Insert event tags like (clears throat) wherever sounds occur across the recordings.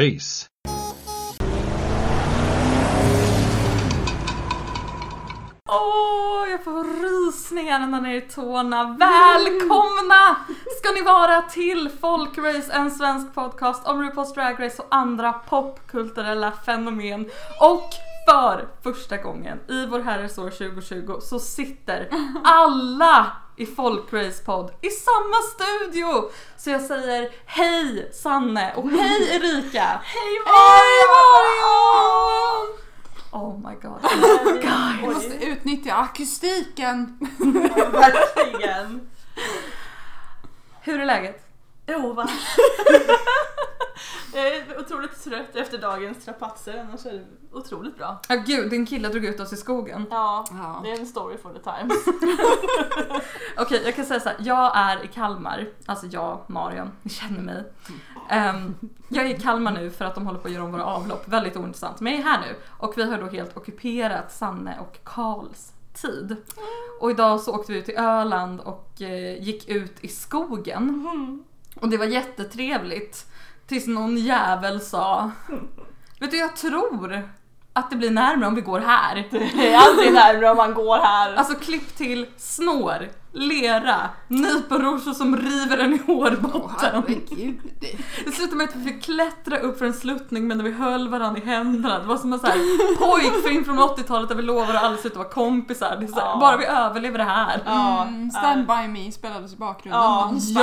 race. Åh, jag får rysningar ända ner i tårna. Välkomna ska ni vara till Folkrace, en svensk podcast om RuPaul's Drag Race och andra popkulturella fenomen. Och för första gången i vår herres år 2020 så sitter alla i Folkrace podd i samma studio. Så jag säger hej Sanne och hej Erika. (laughs) Hej Marion! Oh my god. (laughs) Vi måste utnyttja akustiken. (laughs) Verkligen. Hur är läget? Jo, va? (laughs) Jag är otroligt trött efter dagens strapatser, annars är det otroligt bra. Ja gud, din kille drog ut oss i skogen. Ja, Ja. det är en story for the times. (laughs) Okej, jag kan säga så här. jag är i Kalmar, alltså jag, Marion, ni känner mig. Ehm, jag är i Kalmar nu för att de håller på att göra om våra avlopp, väldigt ointressant. Men jag är här nu och vi har då helt ockuperat Sanne och Karls tid. Och idag så åkte vi ut till Öland och eh, gick ut i skogen. Och det var jättetrevligt. Tills någon jävel sa Vet du jag tror att det blir närmare om vi går här. (laughs) Det är aldrig närmare om man går här. Alltså klipp till snår, lera, nyponrosor som river en i hårbotten. herregud. Det slutade med att vi fick klättra upp för en sluttning men när vi höll varandra i händerna. Det var som en sån här pojkfilm från 80-talet där vi lovade att aldrig sluta vara kompisar. Det är så här, Ja. Bara vi överlever det här. Ja, Mm, Stand by me spelades i bakgrunden Ja, någonstans.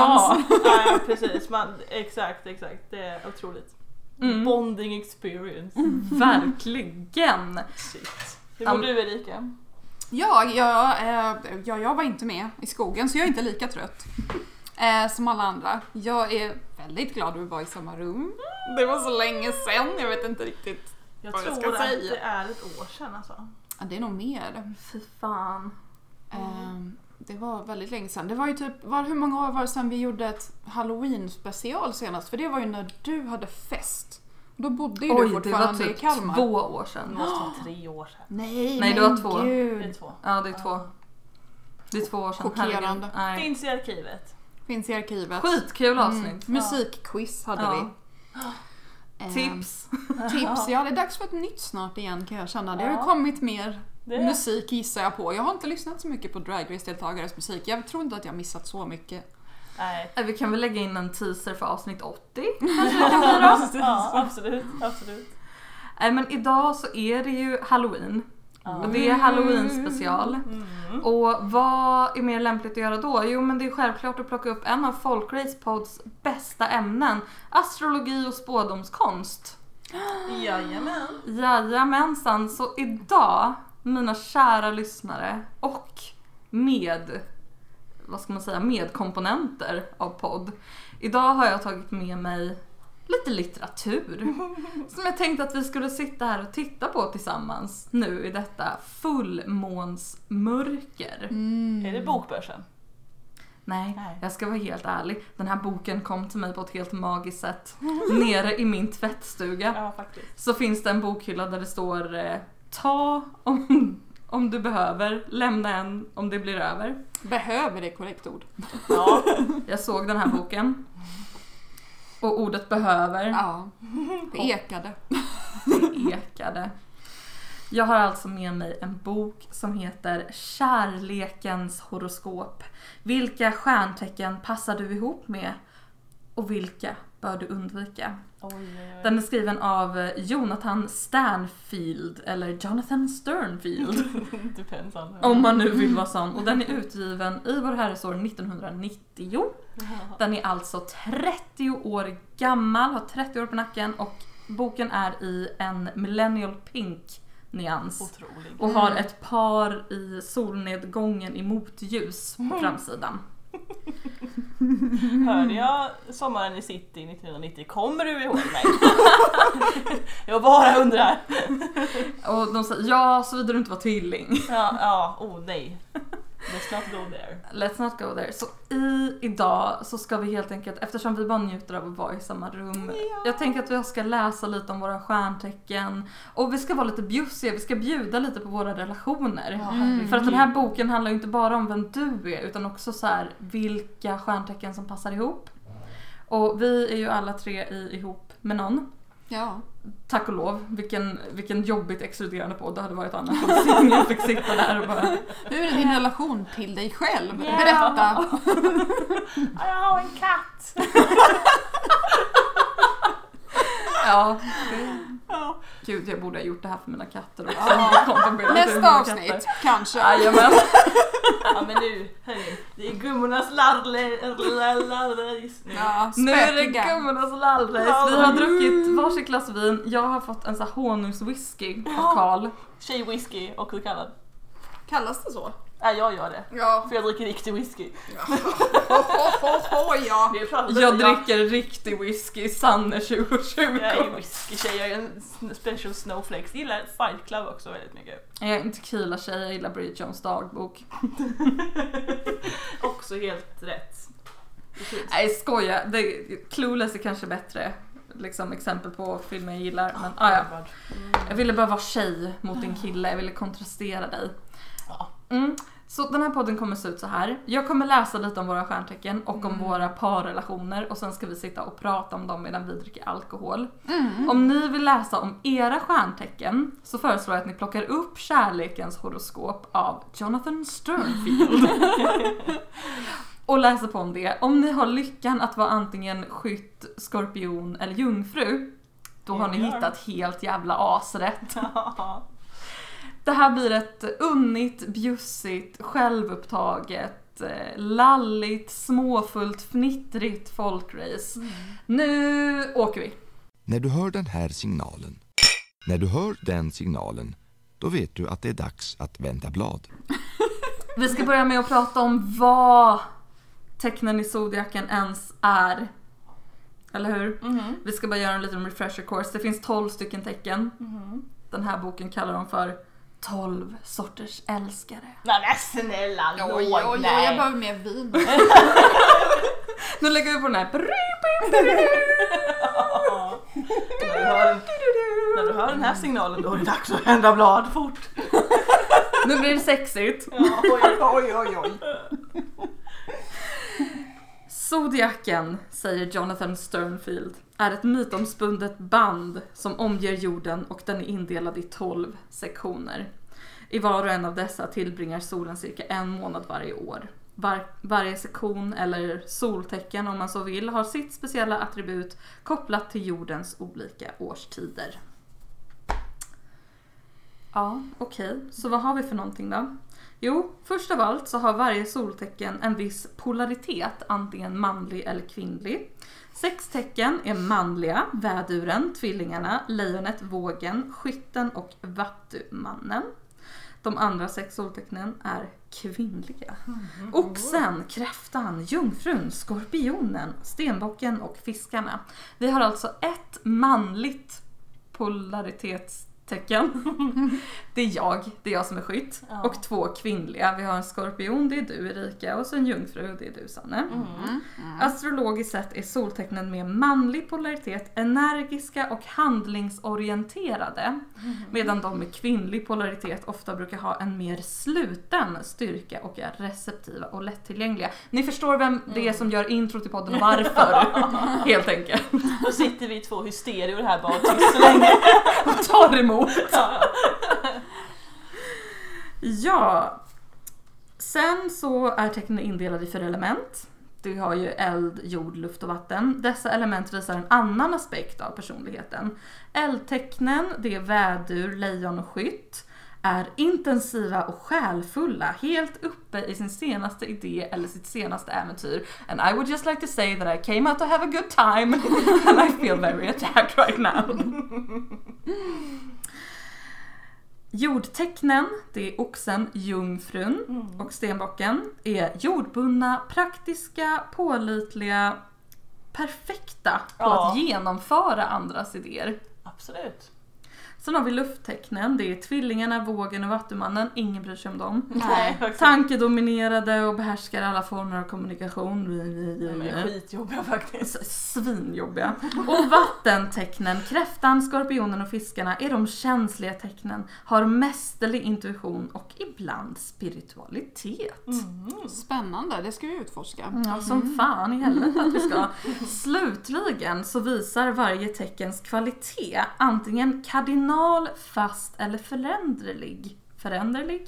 Ja! ja, precis. Man, exakt, exakt. Det är otroligt. Mm. Bonding experience. Verkligen. Shit. Hur mår men- du Erika? Ja, jag, eh, ja, jag var inte med i skogen så jag är inte lika trött eh, som alla andra. Jag är väldigt glad att vi var i samma rum. Det var så länge sedan, jag vet inte riktigt. Jag Vad jag tror ska att säga. det är ett år sedan alltså. Ja, det är nog mer. Fy fan. Eh, det var väldigt länge sedan. Det var ju typ, var, hur många år var det sedan vi gjorde ett halloween special senast? För det var ju när du hade fest. Då bodde ju du Oj, det var fortfarande typ i Kalmar. två år Det sedan. måste vara (gasps) tre år sedan. Nej, Nej, det var två. Gud. Det är två. Ja, det är två. Det är två år sedan. Chockerande. Nej. Finns i arkivet. Finns i arkivet. Skitkul avsnitt. Mm. Musikquiz hade Ja. vi. (gasps) Eh, Tips. (laughs) Tips, ja det är dags för ett nytt snart igen kan jag känna. Det har ju Ja. kommit mer Det musik gissar jag på. Jag har inte lyssnat så mycket på Drag Race-deltagares musik. Jag tror inte att jag har missat så mycket. Nej. Eh, Vi kan väl lägga in en teaser för avsnitt 80? (laughs) Ja, absolut, absolut. Nej men idag så är det ju halloween. Och det är halloween special. Mm. Och vad är mer lämpligt att göra då? Jo men det är självklart att plocka upp en av Folkrace Pods bästa ämnen. Astrologi och spådomskonst. Jajamän. Jajamensan, så idag, mina kära lyssnare och med, vad ska man säga, medkomponenter av podd. Idag har jag tagit med mig lite litteratur (laughs) som jag tänkte att vi skulle sitta här och titta på tillsammans nu i detta fullmånsmörker. Mm. Är det bokbörsen? Nej, Nej. jag ska vara helt ärlig. Den här boken kom till mig på ett helt magiskt sätt. (laughs) Nere i min tvättstuga Ja, faktiskt. så finns det en bokhylla där det står eh, Ta om, om du behöver, lämna en om det blir över. Behöver det korrekt ord? (laughs) Ja, Jag såg den här boken. Och ordet behöver Ja, (laughs) det ekade. ekade. Jag har alltså med mig en bok som heter Kärlekens horoskop. Vilka stjärntecken passar du ihop med? Och vilka bör du undvika? Oj, oj, oj. Den är skriven av eh, Jonathan Stanfield, eller Jonathan Sternfield, (laughs) on. om man nu vill vara sån. Och den är utgiven i vår herres år 1990. Den är alltså 30 år gammal, har 30 år på nacken och boken är i en millennial pink nyans. Otrolig. Och har ett par i solnedgången i motljus på framsidan. (laughs) Hörde jag Sommaren i city 1990? Kommer du ihåg mig? (laughs) jag bara undrar. Och de säger ja, såvida du inte var tvilling. Ja, ja, oh nej. Let's not go there. Let's not go there. Så i idag så ska vi helt enkelt, eftersom vi bara njuter av att vara i samma rum. Jag tänker att vi ska läsa lite om våra stjärntecken. Och vi ska vara lite bjussiga, vi ska bjuda lite på våra relationer. Mm. För att den här boken handlar ju inte bara om vem du är utan också så här vilka stjärntecken som passar ihop. Och vi är ju alla tre i ihop med någon. Ja. Tack och lov, vilken, vilken jobbigt exkluderande podd det hade varit annars. om Ingen fick sitta där och bara Hur är din relation till dig själv? Ja. Berätta! Ja, Jag har en katt! Ja, Ja. gud jag borde ha gjort det här för mina katter också. Ja. (laughs) Nästa katter. avsnitt, kanske. Jajamän. (laughs) Ja men nu, hörni. Det är gummornas larle Ja, Nu är det gummornas lallrace. Vi har druckit varsitt glas vin. Jag har fått en sån här honungswhisky av Karl. Tjejwhisky och så kallad. Kallas det så? Ja, jag gör det. Ja. För jag dricker riktig whisky. Ho, ho, ho, ja. (laughs) Jag dricker riktig whisky, Sanne 2020. Jag är whisky-tjej, jag är en special snowflakes. Gillar Fight Club också väldigt mycket. Jag är en tequila-tjej, jag gillar Bridget Jones dagbok. (laughs) Också helt rätt. Nej skoja, det, Clueless är kanske bättre liksom, exempel på filmer jag gillar. Men ah, ja. Jag ville bara vara tjej mot din kille, jag ville kontrastera dig. Mm. Så den här podden kommer se ut så här. Jag kommer läsa lite om våra stjärntecken och om våra parrelationer och sen ska vi sitta och prata om dem medan vi dricker alkohol. Mm. Om ni vill läsa om era stjärntecken så föreslår jag att ni plockar upp kärlekens horoskop av Jonathan Sternfield. (laughs) och läser på om det. Om ni har lyckan att vara antingen skytt, skorpion eller jungfru, då har ni hittat helt jävla asrätt. Det här blir ett unnigt, bjussigt, självupptaget, eh, lalligt, småfullt, fnittrigt folkrace. Nu åker vi! När du hör den här signalen, när du hör den signalen, då vet du att det är dags att vända blad. (laughs) Vi ska börja med att prata om vad tecknen i zodiaken ens är. Eller hur? Mhm. Vi ska bara göra en liten refresher course. Det finns 12 stycken tecken. Mhm. Den här boken kallar de för 12 sorters älskare. Nej men snälla Oj, låg, oj, oj, nej. jag behöver mer vin. (laughs) Nu lägger vi på den här. när, du hör den, när du hör den här signalen då är det dags att vända blad fort. Nu blir det sexigt. Ja, oj, oj, oj, oj. Zodiaken, säger Jonathan Sternfield, är ett mytomspunnet band som omger jorden och den är indelad i 12 sektioner. I var och en av dessa tillbringar solen cirka en månad varje år. Var, varje sektion, eller soltecken om man så vill, har sitt speciella attribut kopplat till jordens olika årstider. Ja, okej. Så vad har vi för någonting då? Jo, först av allt så har varje soltecken en viss polaritet, antingen manlig eller kvinnlig. Sex tecken är manliga, väduren, tvillingarna, lejonet, vågen, skytten och vattumannen. De andra sex soltecknen är kvinnliga. Oxen, kräftan, jungfrun, skorpionen, stenbocken och fiskarna. Vi har alltså ett manligt polaritetstecken. (laughs) Det är jag, det är jag som är skytt. Ja. Och två kvinnliga. Vi har en skorpion, det är du Erika, och så en jungfru, det är du Sanne. Mm. Astrologiskt sett är soltecknen med manlig polaritet energiska och handlingsorienterade. Medan de med kvinnlig polaritet ofta brukar ha en mer sluten styrka och är receptiva och lättillgängliga. Ni förstår vem det är som gör intro till podden och varför. (laughs) Helt enkelt. Då sitter vi två hysterior här bara (laughs) tyst så länge. Och tar emot. Ja. (laughs) Ja. Sen så är tecknen indelade i fyra element. Du har ju eld, jord, luft och vatten. Dessa element visar en annan aspekt av personligheten. Eldtecknen, det är vädur, lejon och skytt, är intensiva och själfulla, helt uppe i sin senaste idé eller sitt senaste äventyr. And I would just like to say that I came out to have a good time (laughs) and I feel very attacked right now. (laughs) Jordtecknen, det är oxen, jungfrun Mm. och stenbocken, är jordbundna, praktiska, pålitliga, perfekta på Ja. att genomföra andras idéer. Absolut. Sen har vi lufttecknen, det är tvillingarna, vågen och vattumannen. Ingen bryr sig om dem. Nej. Tankedominerade och behärskar alla former av kommunikation. De är skitjobbiga faktiskt. Svinjobbiga. Och vattentecknen, kräftan, skorpionen och fiskarna är de känsliga tecknen. Har mästerlig intuition och ibland spiritualitet. Mm. Spännande, det ska vi utforska. Ja, som fan i helvete att vi ska. (laughs) Slutligen så visar varje teckens kvalitet antingen kardinal, fast eller föränderlig. Föränderlig?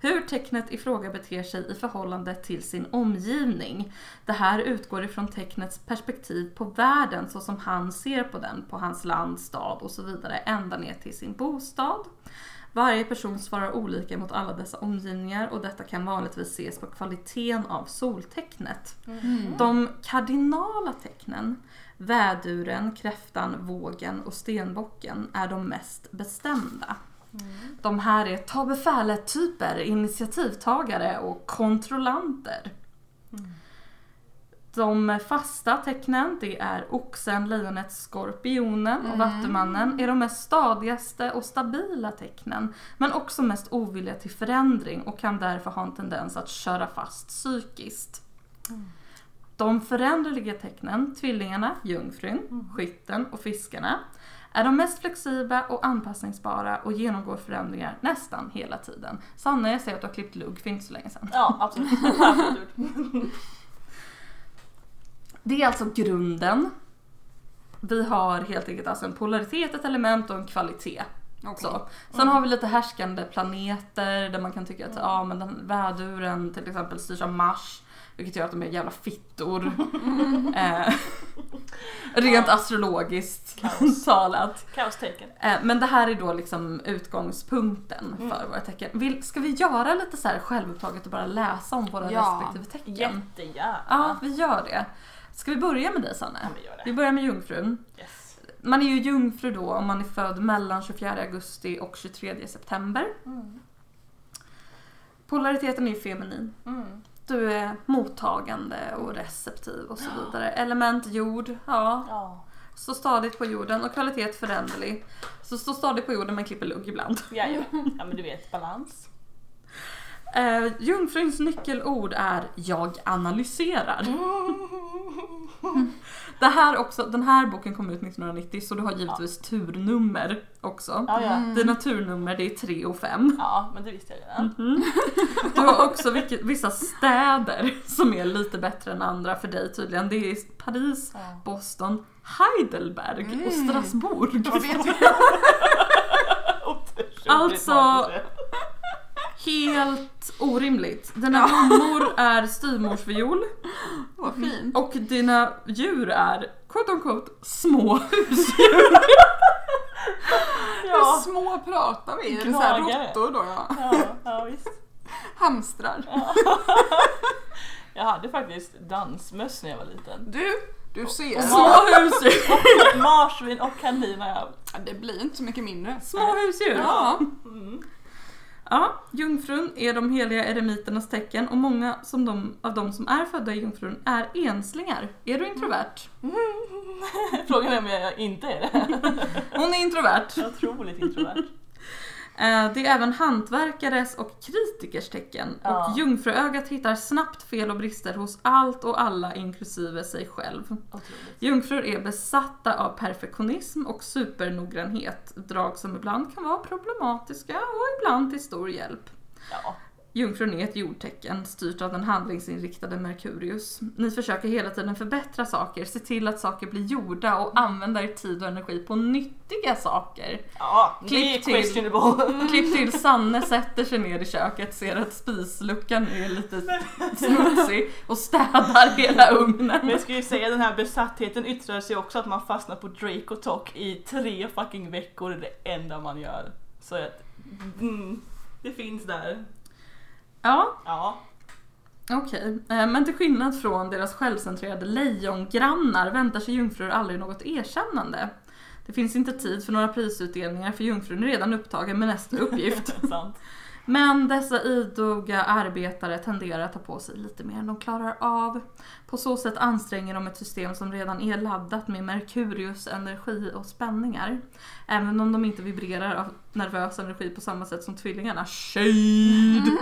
Hur tecknet i fråga beter sig i förhållande till sin omgivning. Det här utgår ifrån tecknets perspektiv på världen så som han ser på den, på hans land, stad och så vidare, ända ner till sin bostad. Varje person svarar olika mot alla dessa omgivningar och detta kan vanligtvis ses på kvaliteten av soltecknet. De kardinala tecknen, väduren, kräftan, vågen och stenbocken, är de mest bestämda. De här är ta befälet-typer, initiativtagare och kontrollanter. De fasta tecknen, det är oxen, lejonet, skorpionen och Mm. vattumannen är de mest stadigaste och stabila tecknen. Men också mest ovilliga till förändring och kan därför ha en tendens att köra fast psykiskt. De föränderliga tecknen, tvillingarna, jungfrun, skytten och fiskarna, är de mest flexibla och anpassningsbara och genomgår förändringar nästan hela tiden. Sanna, jag ser att du har klippt lugg för inte så länge sedan. Ja, (laughs) absolut. Det är alltså grunden. Vi har helt enkelt alltså en polaritet, ett element och en kvalitet. Okej. Så. Sen har vi lite härskande planeter där man kan tycka att ja, men den väduren till exempel styrs av Mars. Vilket gör att de är jävla fittor. (laughs) eh, rent Ja. astrologiskt Kaos. talat. Kaostecken. Eh, men det här är då liksom utgångspunkten för Mm. våra tecken. Vill, ska vi göra lite så här självupptaget och bara läsa om våra Ja. respektive tecken? Jättegärna. Ja, vi gör det. Ska vi börja med dig Sanne? Ja, vi gör Vi börjar med jungfrun. Yes. Man är ju jungfru då om man är född mellan 24 augusti och 23 september. Mm. Polariteten är ju feminin. Mm. Du är mottagande och receptiv och så vidare. Element jord, ja. Ja. Står stadigt på jorden och kvalitet föränderlig. Så står stadigt på jorden men klipper lugg ibland. Ja, ja. (laughs) ja, men du vet balans. Eh, jungfruns nyckelord är jag analyserar. (laughs) Det här också, den här boken kom ut 1990 så du har givetvis turnummer också. Ja, ja. Mm. Dina turnummer det är 3 och 5. Ja, men det visste jag redan. Mhm. Du har också vissa städer som är lite bättre än andra för dig tydligen. Det är Paris, Ja. Boston, Heidelberg och Mm. Strasbourg. Jag vet (laughs) Alltså-. Helt orimligt. Dina blommor är styvmorsviol Vad fint. och dina djur är quote on quote små husdjur. (laughs) Hur Ja. små pratar vi? Är det råttor då ja? Ja, ja, visst. Hamstrar. (laughs) Jag hade faktiskt dansmöss när jag var liten. Du, du ser. Små (laughs) husdjur. Marsvin och kanin har jag. Ja, Det blir inte så mycket mindre. Små husdjur. Ja. Mm. Ja, jungfrun är de heliga eremiternas tecken och många som de, av de som är födda i jungfrun är enslingar. Är du introvert? (laughs) Frågan är om jag inte är det. Hon är introvert. Otroligt introvert. Eh, Det är även hantverkares och kritikers tecken Ja. och jungfruögat hittar snabbt fel och brister hos allt och alla inklusive sig själv. Otroligt. Jungfrur är besatta av perfektionism och supernoggrannhet, drag som ibland kan vara problematiska och ibland till stor hjälp. Ja. Jungfrun är ett jordtecken styrt av den handlingsinriktade Merkurius. Ni försöker hela tiden förbättra saker, se till att saker blir gjorda och använda er tid och energi på nyttiga saker. Ja, Klipp till. (laughs) Klipp till Sanne sätter sig ner i köket, ser att spisluckan är lite (laughs) smutsig och städar hela Men ugnen. jag ska ju säga den här besattheten yttrar sig också att man fastnar på Drake och Talk i tre fucking veckor, det är det enda man gör. Så att, mm, det finns där. Ja, Ja. okej. Eh, Men till skillnad från deras självcentrerade lejongrannar väntar sig jungfrur aldrig något erkännande. Det finns inte tid för några prisutdelningar för jungfrun är redan upptagen med nästa uppgift. (laughs) Men dessa idoga arbetare tenderar att ta på sig lite mer än de klarar av. På så sätt anstränger de ett system som redan är laddat med Merkurius energi och spänningar. Även om de inte vibrerar av nervös energi på samma sätt som tvillingarna, shade!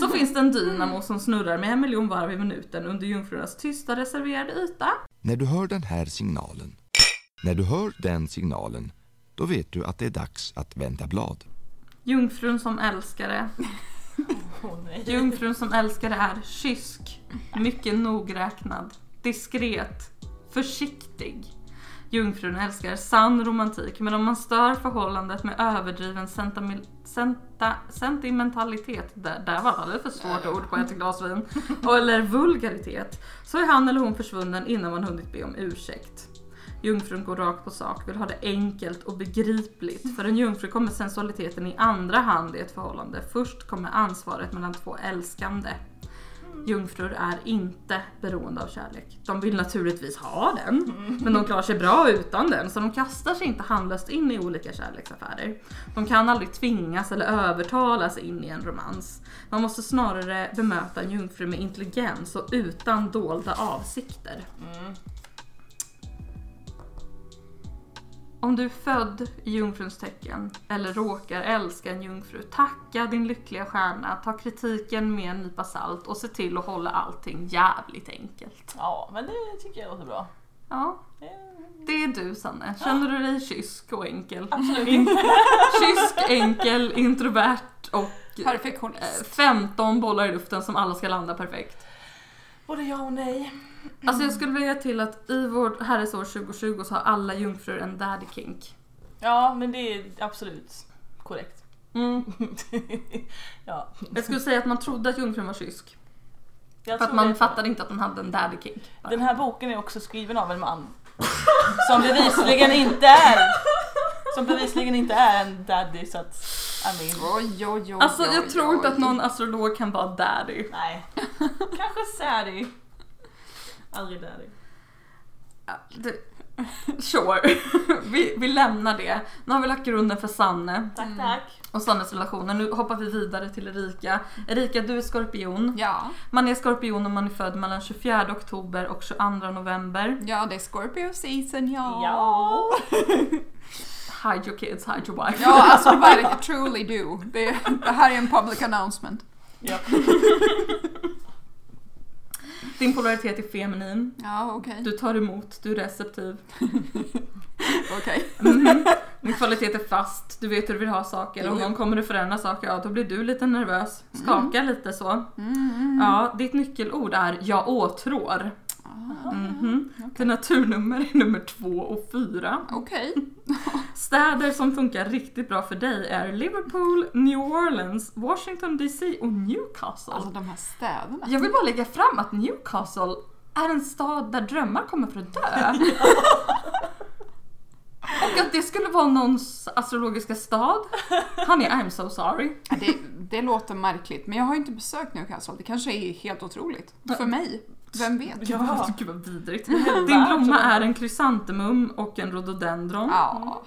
Så finns det en dynamo som snurrar med en miljon varv i minuten under jungfrurnas tysta reserverade yta. När du hör den här signalen, när du hör den signalen, då vet du att det är dags att vända blad. Jungfrun som älskare. (laughs) Nej. Jungfrun som älskare är kysk, mycket nogräknad, diskret, försiktig. Jungfrun älskar sann romantik men om man stör förhållandet med överdriven sentami- senta- sentimentalitet, där, där var det för svårt ord på ett glas vin, (laughs) eller vulgaritet, så är han eller hon försvunnen innan man hunnit be om ursäkt. Jungfrun går rakt på sak, vill ha det enkelt och begripligt. För en jungfru kommer sensualiteten i andra hand i ett förhållande. Först kommer ansvaret mellan två älskande. Jungfrur är inte beroende av kärlek. De vill naturligtvis ha den, men de klarar sig bra utan den. Så de kastar sig inte handlöst in i olika kärleksaffärer. De kan aldrig tvingas eller övertalas in i en romans. Man måste snarare bemöta en jungfru med intelligens och utan dolda avsikter. Mm. Om du är född i jungfruns tecken eller råkar älska en jungfru, tacka din lyckliga stjärna, ta kritiken med en nypa salt och se till att hålla allting jävligt enkelt. Ja, men det tycker jag låter bra. Ja, det är du Sanne. Känner du dig kysk och enkel? Absolut In- kysk, enkel, introvert och eh, Perfektionist. 15 bollar i luften som alla ska landa perfekt. Både ja och nej. Alltså jag skulle vilja till att i vårt herresår 2020 så har alla jungfrur en daddy kink. Ja, men det är absolut korrekt. Mm. (laughs) ja. Jag skulle säga att man trodde att jungfrun var kysk. Jag För att man fattade inte att hon hade en daddy kink. Den här boken är också skriven av en man. Som bevisligen inte är Som bevisligen inte är en daddy så att I mean, Oj, oj, oj, Alltså jag oj, tror inte oj. att någon astrolog kan vara daddy. nej. Kanske saddy. Aldrig daddy. Ja, det- (laughs) Sure, (laughs) vi, vi lämnar det. Nu har vi lagt grunden för Sanne Tack Mm. tack. och Sannes relationer. Nu hoppar vi vidare till Erika. Erika, du är skorpion. Ja, Man är skorpion om man är född mellan 24 oktober och 22 november. ja, det är Scorpio season, ja. Ja. (laughs) Hide your kids, hide your wife. Ja, alltså verkligen, truly do. Det, det här är en public announcement. Japp. Din polaritet är feminin. Ja, okej. Du tar emot, du är receptiv. (laughs) Okej. Mhm. Din kvalitet är fast, du vet hur du vill ha saker. Om Jo, jo. någon kommer att förändra saker, ja då blir du lite nervös. Skakar lite så. Mm, mm. Ja, ditt nyckelord är jag åtrår. Ah, Mhm. Dina turnummer är nummer två och fyra. Okej. (laughs) Städer som funkar riktigt bra för dig är Liverpool, New Orleans, Washington DC och Newcastle. Alltså de här städerna. Jag vill bara lägga fram att Newcastle är en stad där drömmar kommer för att dö. (laughs) Och att det skulle vara någons astrologiska stad. Honey, I'm so sorry. Det, det låter märkligt, men jag har ju inte besökt Newcastle. Det kanske är helt otroligt. För mig. Vem vet? Ja. (laughs) Gud vad vidrigt. Det är Din blomma är en krysantemum och en rhododendron. Ja.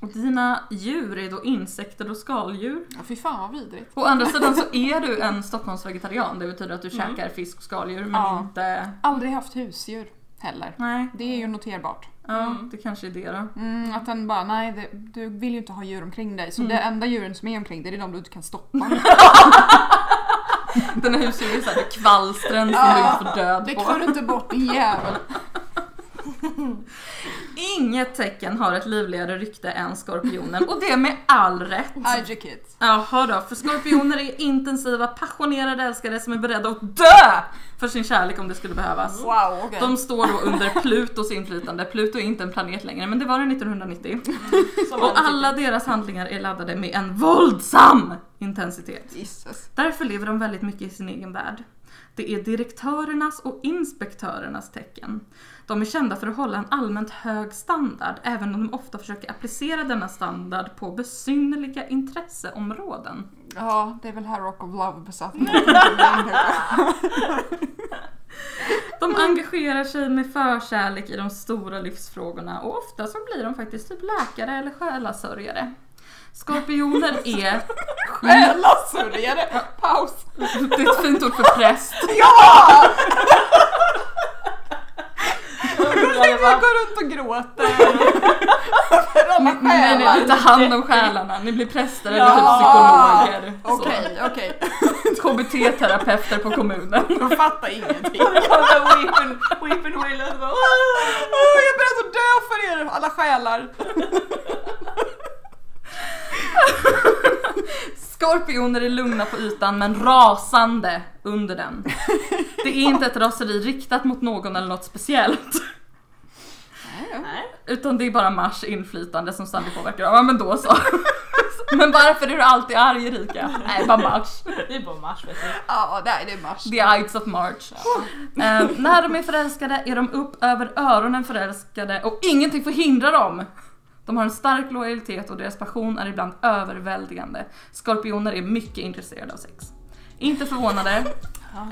Och dina djur är då insekter och skaldjur. ja, fy fan vad vidrigt. Å andra sidan så är du en (laughs) Stockholmsvegetarian. Det betyder att du käkar fisk och skaldjur men Ja. inte... Aldrig haft husdjur heller. Nej, Det är ju noterbart. ja, Mm. det kanske är det då. Mm, att den bara, nej det, du vill ju inte ha djur omkring dig. Så Mm. det enda djuren som är omkring dig, det är de du inte kan stoppa. (laughs) (laughs) Den här husdjuret är såhär kvalstren som du får död Det på. klär du inte bort din jävel. (laughs) Inget tecken har ett livligare rykte än skorpionen och det med all rätt. Adjekit. Jaha då, för skorpioner är intensiva, passionerade älskare som är beredda att dö för sin kärlek om det skulle behövas. Wow, okej. De står då under Plutos inflytande. Pluto är inte en planet längre, men det var det 1990. Som man Och alla deras handlingar är laddade med en våldsam intensitet. Jesus. Därför lever de väldigt mycket i sin egen värld. Det är direktörernas och inspektörernas tecken. De är kända för att hålla en allmänt hög standard, även om de ofta försöker applicera denna standard på besynnerliga intresseområden. Ja, det är väl här Rock of Love besatt. (laughs) De engagerar sig med förkärlek i de stora livsfrågorna och ofta så blir de faktiskt typ läkare eller själasörjare. Skorpioner är (laughs) Själasörjare! Paus! Det är ett fint ord för präst. Ja! (laughs) Jag vad- går runt och gråter. Alla Nej, nej, ni tar hand om själarna. Ni blir präster eller typ psykologer. Okej, okej. KBT-terapeuter på kommunen. Jag fattar ingenting. (laughs) Weeping, weeping wail och bara Åh, Jag är beredd att dö för er, alla själar. Skorpioner är lugna på ytan men rasande under den. Det är inte ett raseri riktat mot någon eller något speciellt. Nej. Utan det är bara Mars inflytande som ständigt påverkar. Ja men då så. (laughs) Men varför är du alltid arg Erika? Nej, bara Mars. Det är bara mars vet du. Ja, nej, det är mars. The Ides of March. Eh, när de är förälskade är de upp över öronen förälskade och ingenting förhindrar dem. De har en stark lojalitet och deras passion är ibland överväldigande. Skorpioner är mycket intresserade av sex. Inte förvånade,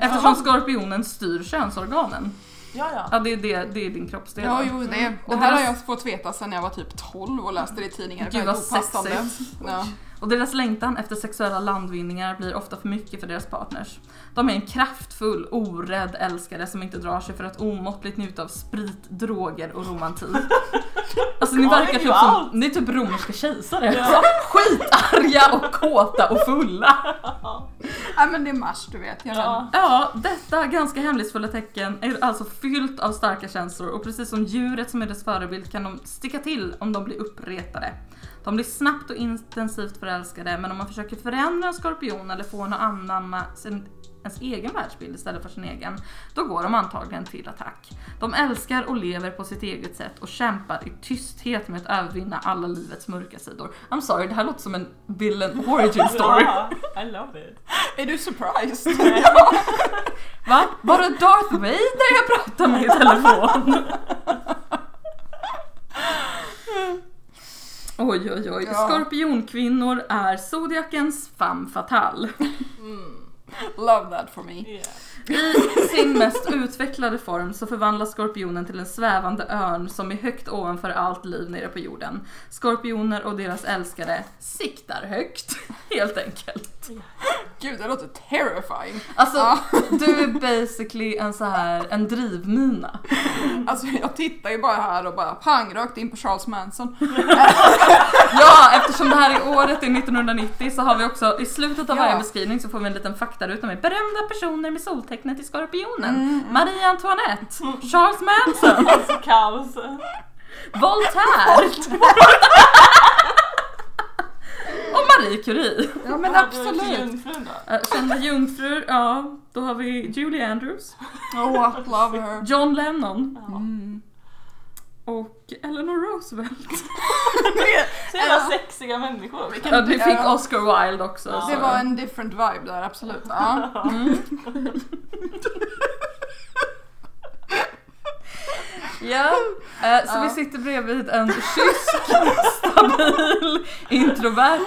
eftersom skorpionen styr könsorganen. Ja, ja. Ja, det är, det, det är din kroppsdel. Ja, jo, det, det Och här har jag fått veta sedan jag var typ 12 och läste det i tidningar. Gud, vad sexigt. Ja. Och deras längtan efter sexuella landvinningar blir ofta för mycket för deras partners. De är en kraftfull, orädd älskare som inte drar sig för att omåttligt njuta av sprit, droger och romantik. Alltså ni (laughs) verkar typ som, ni är typ romerska kejsare. Ja. (laughs) Skitarga och kåta och fulla. (laughs) ja, men det är mars, du vet. Jag Ja. Ja, detta ganska hemlighetsfulla tecken är alltså fyllt av starka känslor och precis som djuret som är dess förebild kan de sticka till om de blir uppretade. De blir snabbt och intensivt förälskade men om man försöker förändra en skorpion eller få en att anamma sin, ens egen världsbild istället för sin egen, då går de antagligen till attack. De älskar och lever på sitt eget sätt och kämpar i tysthet med att övervinna alla livets mörka sidor. I'm sorry, det här låter som en villain origin (laughs) story. Ja, I love it. Är du surprised? (laughs) Va? Var det Darth Vader jag pratade med i telefon? (laughs) Oj, oj, oj. Ja. Skorpionkvinnor är zodiakens femme fatale. Love that for me. Yeah. I sin mest utvecklade form så förvandlas skorpionen till en svävande örn som är högt ovanför allt liv nere på jorden. Skorpioner och deras älskare siktar högt, helt enkelt. Gud, det låter terrifying. Alltså, Ja. du är basically en så här en drivmina. Alltså jag tittar ju bara här och bara pang rakt in på Charles Manson. Ja, eftersom det här är året är 1990 så har vi också i slutet av Ja. varje beskrivning så får vi en liten faktaruta med berömda personer med soltecknet i Skorpionen. Mm, Marie Antoinette, Charles Manson, (laughs) Alltså kaos. Voltaire (laughs) och Marie Curie. Ja men absolut. jungfrun då? Kända jungfrur, ja, då har vi Julie Andrews, Oh, love her. John Lennon Ja. Mm. Och Eleanor Roosevelt. (laughs) Så jävla sexiga människor. Ja, vi fick ja. Oscar Wilde också. Ja. Det var en different vibe där, absolut. Ja. (laughs) Mm. (laughs) Ja, eh, så Ja. vi sitter bredvid en kysk, stabil, introvert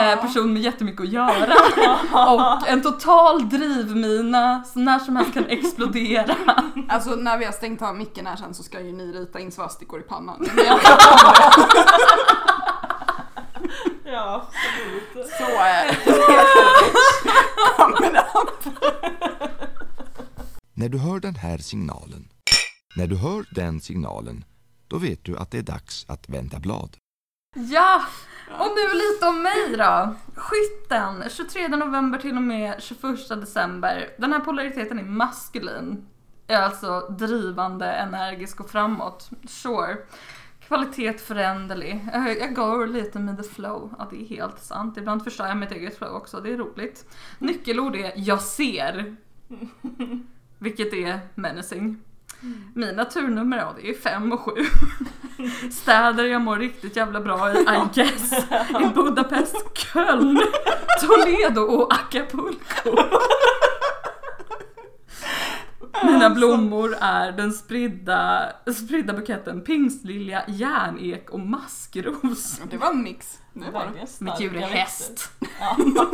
eh, person med jättemycket att göra och en total drivmina som när som helst kan explodera. Alltså när vi har stängt av micken här sen så ska ju ni rita in svastikor i pannan. (laughs) Ja, absolut. Så är det. (laughs) När du hör den här signalen, när du hör den signalen, då vet du att det är dags att vända blad. Ja, och nu lite om mig då. Skytten, 23 november till och med 21 december. Den här polariteten är maskulin. Är alltså drivande, energisk och framåt. Sure. Kvalitet föränderlig. Jag, går lite med the flow. Ja, det är helt sant. Ibland förstör jag mitt eget flow också. Det är roligt. Nyckelord är jag ser. (laughs) Vilket är menacing. Mina turnummer, ja det är 5 och 7. (laughs) Städer jag mår riktigt jävla bra i, I guess. I (laughs) Budapest, Köln, Toledo och Acapulco. Mina blommor är den spridda, spridda buketten pingstlilja, järnek och maskros. Det var en mix. Det var det. Mitt djur är häst. Ja, (laughs)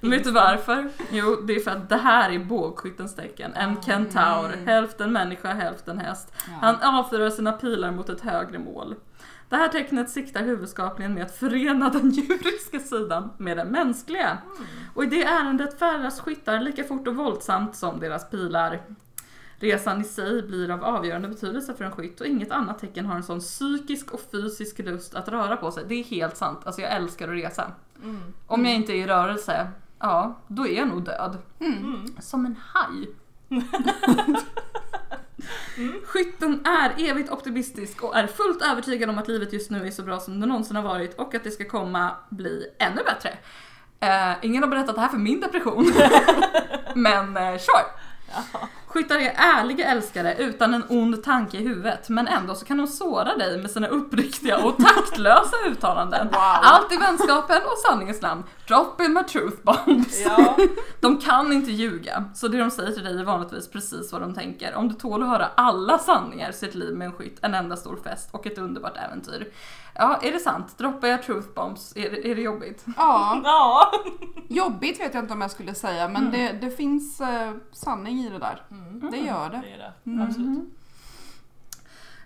Vet du varför? Jo, det är för att det här är bågskyttens tecken. En kentaur, hälften människa, hälften häst. Han avfyrar sina pilar mot ett högre mål. Det här tecknet siktar huvudsakligen med att förena den djuriska sidan med den mänskliga. Och i det ärendet färdas skyttar lika fort och våldsamt som deras pilar. Resan i sig blir av avgörande betydelse för en skytt och inget annat tecken har en sån psykisk och fysisk lust att röra på sig. Det är helt sant, alltså jag älskar att resa. Mm. Om jag inte är i rörelse, ja, då är jag nog död. Mm. Som en haj. (laughs) Skytten är evigt optimistisk och är fullt övertygad om att livet just nu är så bra som det någonsin har varit och att det ska komma bli ännu bättre. Eh, ingen har berättat det här för min depression. (laughs) Men eh, sure. Skyttar är ärliga älskare utan en ond tanke i huvudet men ändå så kan de såra dig med sina uppriktiga och taktlösa (laughs) uttalanden. Wow. Allt i vänskapen och sanningens namn. Drop in my truth bombs. Ja. (laughs) De kan inte ljuga, så det de säger till dig är vanligtvis precis vad de tänker. Om du tål att höra alla sanningar så är ett liv med en skytt en enda stor fest och ett underbart äventyr. Ja, är det sant? Droppar jag truth bombs? Är det, är det jobbigt? Ja, (laughs) Ja. jobbigt vet jag inte om jag skulle säga men det, det finns eh, sanning i det där. Det gör det. Det är det. Mm. Absolut.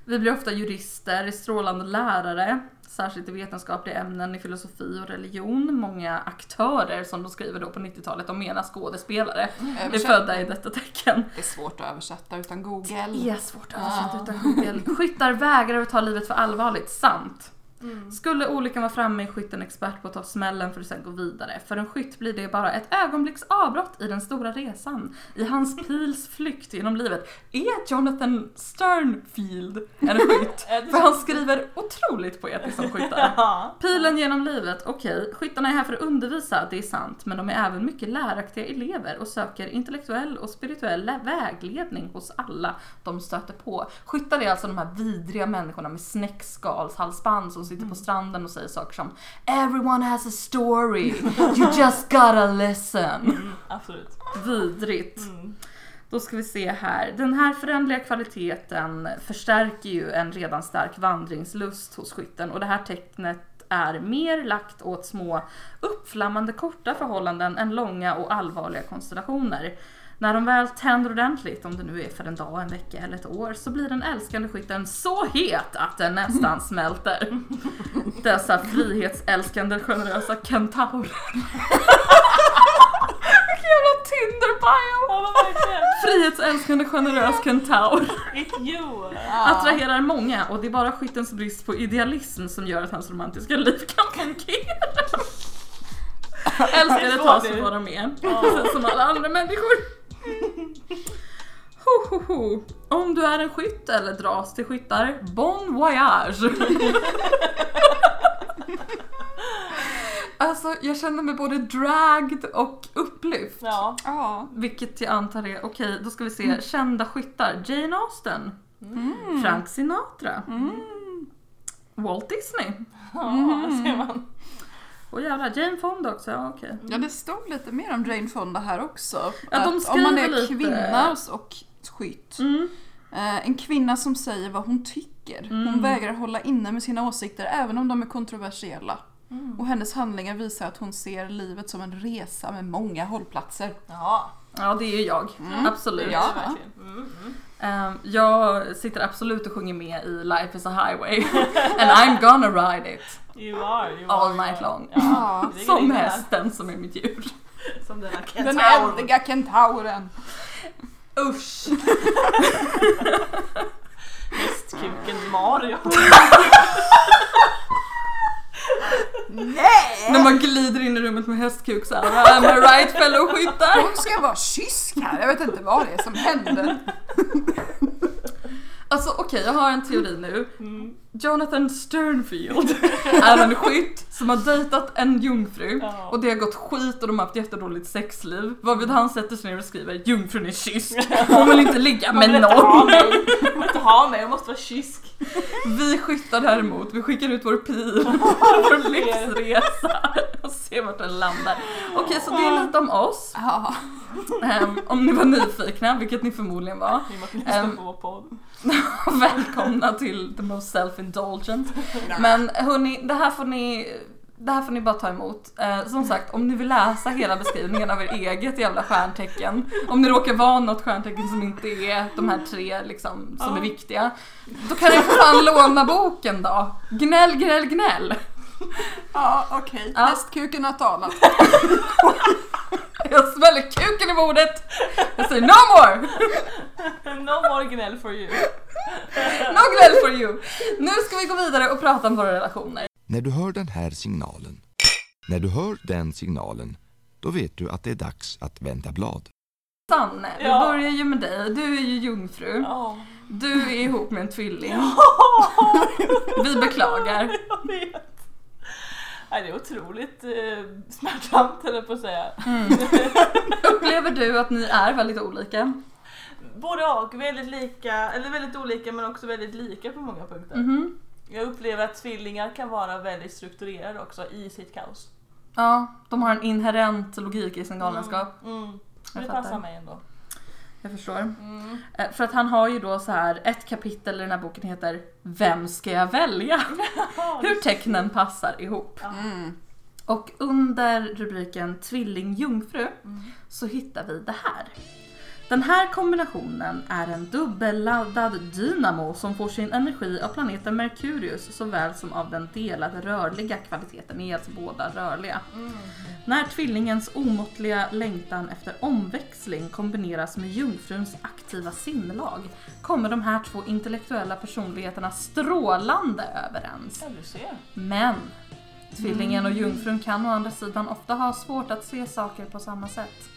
Vi blir ofta jurister, strålande lärare, särskilt i vetenskapliga ämnen i filosofi och religion. Många aktörer som de skriver då på 90-talet, de menar skådespelare, är Översätt. födda i detta tecken. Det är svårt att översätta utan Google. Det är svårt att översätta Ja. utan Google. Skyttar vägrar att ta livet för allvarligt, sant. Mm. Skulle olyckan vara framme är skytten expert på att ta smällen för att sen gå vidare. För en skytt blir det bara ett ögonblicks avbrott i den stora resan. I hans (laughs) pils flykt genom livet. Är Jonathan Sternfield en (laughs) skytt? För han skriver otroligt poetiskt om skyttar. (laughs) Ja. Pilen genom livet, okej. Skyttarna är här för att undervisa, det är sant. Men de är även mycket läraktiga elever och söker intellektuell och spirituell vägledning hos alla de stöter på. Skyttar är alltså de här vidriga människorna med snäckskalshalsband som sitter på stranden och säger saker som Everyone has a story, you just gotta listen. Mm, absolut. Vidrigt. Mm. Då ska vi se här. Den här förändliga kvaliteten förstärker ju en redan stark vandringslust hos skytten och det här tecknet är mer lagt åt små uppflammande korta förhållanden än långa och allvarliga konstellationer. När de väl tänder ordentligt, om det nu är för en dag, en vecka eller ett år, så blir den älskande skytten så het att den nästan (laughs) smälter. Dessa frihetsälskande generösa kentaurer. (laughs) Vilken jävla Tinder-bio! Frihetsälskande generös kentaur (laughs) attraherar många och det är bara skyttens brist på idealism som gör att hans romantiska liv kan fungera. Älskare tas för vad de är, som alla andra människor. Ho, ho, ho. Om du är en skytt eller dras till skyttar, bon voyage! (laughs) Alltså jag känner mig både dragged och upplyft. Ja. Ja. Vilket jag antar är, okej då ska vi se, kända skyttar. Jane Austen, Mm. Frank Sinatra, Mm. Walt Disney. Ja, Mm. ser man. Och jävlar, Jane Fonda också, ja okej. Ja, det stod lite mer om Jane Fonda här också. Ja, de Att om man är lite- kvinna och skytt, Mm. eh, en kvinna som säger vad hon tycker. Hon Mm. vägrar hålla inne med sina åsikter även om de är kontroversiella. Mm. Och hennes handlingar visar att hon ser livet som en resa med många hållplatser. Ja, Ja det är ju jag, Mm. absolut. Ja. Mm, jag sitter absolut och sjunger med i Life is a highway. (laughs) And I'm gonna ride it. You are, you All are, night long. Ja, Ja. det är Som hästen som är mitt djur. Som denna Den kentaur. eldiga kentauren. Usch! Hästkuken Mario. (laughs) (laughs) Nej! När man glider in i rummet med hästkuk såhär, am I right fellow skyttar? Hon ska vara kysk här, jag vet inte vad det är som händer. Alltså okej, jag har en teori nu. Mm. Jonathan Sternfield (laughs) är en skytt som har dejtat en jungfru och det har gått skit och de har haft jättedåligt sexliv. Varvid han sätter sig ner och skriver jungfrun är kysk. Hon vill inte ligga med vill inte ha någon. mig. Man vill inte ha mig, jag måste vara kysk. Vi skyttar däremot, vi skickar ut vår pil (laughs) på vår livsresa och ser vart den landar. Okej, så det är lite om oss. Ehm, om ni var nyfikna, vilket ni förmodligen var. Ni på vår podd. (laughs) Välkomna till the most self-indulgent. (laughs) Men hörni, det här får ni det här får ni bara ta emot. Eh, som sagt, om ni vill läsa hela beskrivningen av er eget jävla stjärntecken, om ni råkar vara något stjärntecken som inte är de här tre liksom, som är viktiga, då kan ni för fan (laughs) låna boken då. Gnäll, gnäll, gnäll. Ja, okej. Ja. Hästkuken har talat. (laughs) Jag smäller kuken i bordet. Jag säger no more! (laughs) No more gnäll for you. No gnäll for you! Nu ska vi gå vidare och prata om våra relationer. När du hör den här signalen, när du hör den signalen, då vet du att det är dags att vända blad. Sanne, vi Ja. börjar ju med dig. Du är ju jungfru. Ja. Du är ihop med en tvilling. Vi beklagar. (laughs) Det är otroligt eh, smärtsamt jag på att säga. (laughs) Upplever du att ni är väldigt olika? Både och, väldigt lika, eller väldigt olika men också väldigt lika på många punkter. Mhm. Jag upplever att tvillingar kan vara väldigt strukturerade också i sitt kaos. Ja, de har en inherent logik i sin galenskap. Mm. Mm. Det passar mig ändå. Jag förstår. Mm. Eh, För att han har ju då så här, ett kapitel i den här boken heter Vem ska jag välja? (laughs) Hur tecknen passar ihop. Mm. Och under rubriken Tvilling jungfru Mm. så hittar vi det här. Den här kombinationen är en dubbelladdad dynamo som får sin energi av planeten Merkurius såväl som av den delade rörliga kvaliteten, ni är alltså båda rörliga. Mm. När tvillingens omåttliga längtan efter omväxling kombineras med jungfruns aktiva sinnelag kommer de här två intellektuella personligheterna strålande överens. Ja. Men tvillingen och jungfrun kan å andra sidan ofta ha svårt att se saker på samma sätt.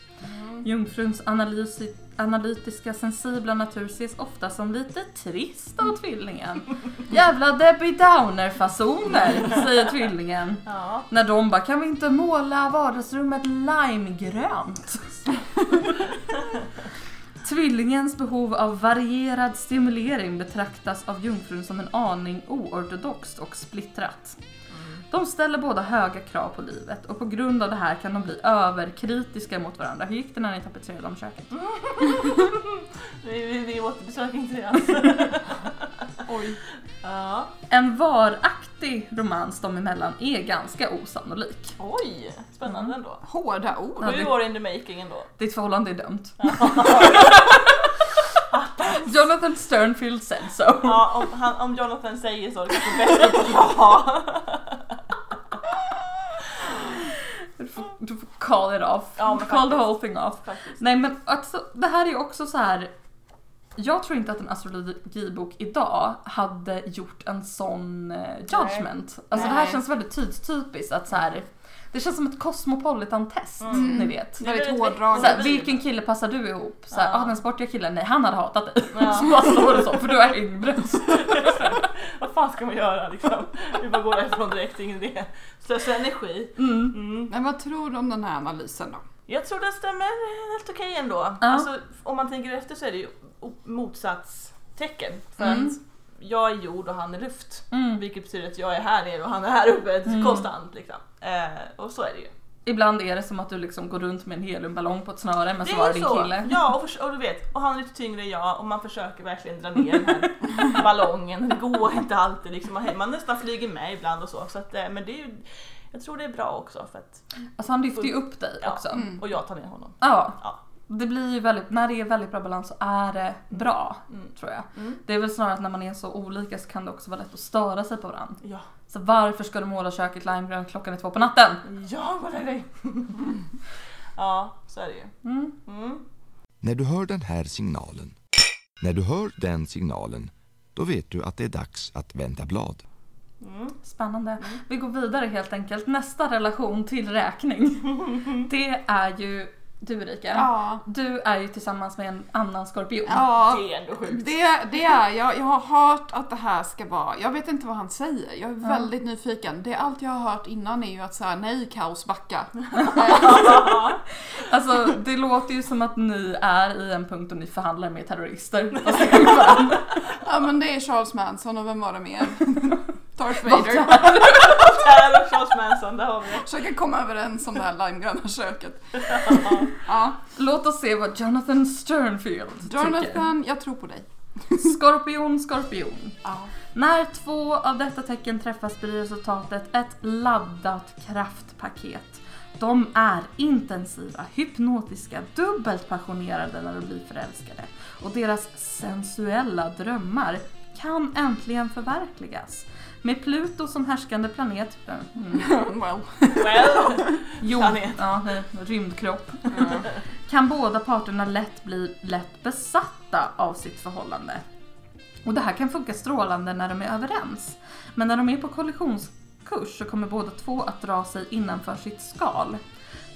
Jungfruns analysi- analytiska sensibla natur ses ofta som lite trist av tvillingen. (laughs) Jävla Debbie Downer-fasoner, (laughs) säger tvillingen. Ja. När de bara, kan vi inte måla vardagsrummet limegrönt? (laughs) Tvillingens behov av varierad stimulering betraktas av jungfrun som en aning oortodoxt och splittrat. De ställer båda höga krav på livet och på grund av det här kan de bli överkritiska mot varandra. Hur gick det när ni tapetserade om köket? (laughs) Vi, vi, vi återbesöker inte alls. (laughs) Oj. Ja. En varaktig romans dem emellan är ganska osannolik. Oj, spännande ändå. Hårda ord. Sju år in the making ändå. Ditt förhållande är dömt. (laughs) Jonathan Sternfield said so. Ja, om, han, om Jonathan säger så, det kanske är bäst att ja. Du får, du får call it off. Ja, call the whole thing off. Faktiskt. Nej men alltså, det här är ju också så här. Jag tror inte att en astrologibok idag hade gjort en sån eh, judgment. Alltså det här Nej. känns väldigt tidstypiskt att så här. Det känns som ett cosmopolitan-test, Mm. ni vet. Väldigt hårdraget. Vilken kille passar du ihop? Så här, Ja. ah, den sportiga killen, nej han hade hatat dig. Ja. (laughs) så bara står det så, för du har hängbröst. (laughs) Vad fan ska man göra liksom? Vi bara går därifrån direkt, ingen idé. Slösa energi. Mm. Mm. Men vad tror du om den här analysen då? Jag tror det stämmer helt okej ändå. Ja. Alltså, om man tänker efter så är det ju motsatstecken. För Mm. att jag är jord och han är luft. Mm. Vilket betyder att jag är här nere och han är här uppe Mm. konstant. Liksom. Eh, och så är det ju. Ibland är det som att du liksom går runt med en heliumballong på ett snöre men Det så var är det din så. kille. Ja, och, förs- och du vet, och han är lite tyngre än jag och man försöker verkligen dra ner den här (laughs) ballongen. Det går inte alltid liksom. Man- Man nästan flyger med ibland och så. så att, eh, men det är ju, jag tror det är bra också. För att, Alltså han lyfter ju upp dig Ja. också. Mm. och jag tar ner honom. Ja. Ja. Det blir ju väldigt, när det är väldigt bra balans så är det bra, Mm. tror jag. Mm. Det är väl snarare att när man är så olika så kan det också vara lätt att störa sig på varandra. Ja, Så varför ska du måla köket limegrönt klockan är två på natten? ja vad är det? (laughs) ja, så är det ju. Mm. Mm. När du hör den här signalen, när du hör den signalen, då vet du att det är dags att vända blad. Mm. Spännande. Vi går vidare helt enkelt. Nästa relation till räkning. (laughs) Det är ju du Erika. Ja. Du är ju tillsammans med en annan skorpion. Ja, Det är ändå sjukt. det, det är jag. Jag har hört att det här ska vara, jag vet inte vad han säger, jag är väldigt nyfiken. Det allt jag har hört innan är ju att säga nej kaos backa. (laughs) (laughs) Alltså det låter ju som att ni är i en punkt och ni förhandlar med terrorister. Fast (laughs) det är varandra. Ja men det är Charles Manson och vem var det mer? Darth Vader. Här (laughs) och Charles Manson, där har vi det. Försöker komma överens om det här limegröna köket. (laughs) Ja, Låt oss se vad Jonathan Sternfield tycker. Jonathan, jag tror på dig. Skorpion, skorpion. Ja. När två av detta tecken träffas blir resultatet ett laddat kraftpaket. De är intensiva, hypnotiska, dubbelt passionerade när de blir förälskade. Och deras sensuella drömmar kan äntligen förverkligas. Med Pluto som härskande planet, mm, (laughs) Well. (laughs) Well. jord, Planet. ja, rymdkropp, kan båda parterna lätt bli lätt besatta av sitt förhållande. Och det här kan funka strålande när de är överens. Men när de är på kollisionskurs så kommer båda två att dra sig innanför sitt skal.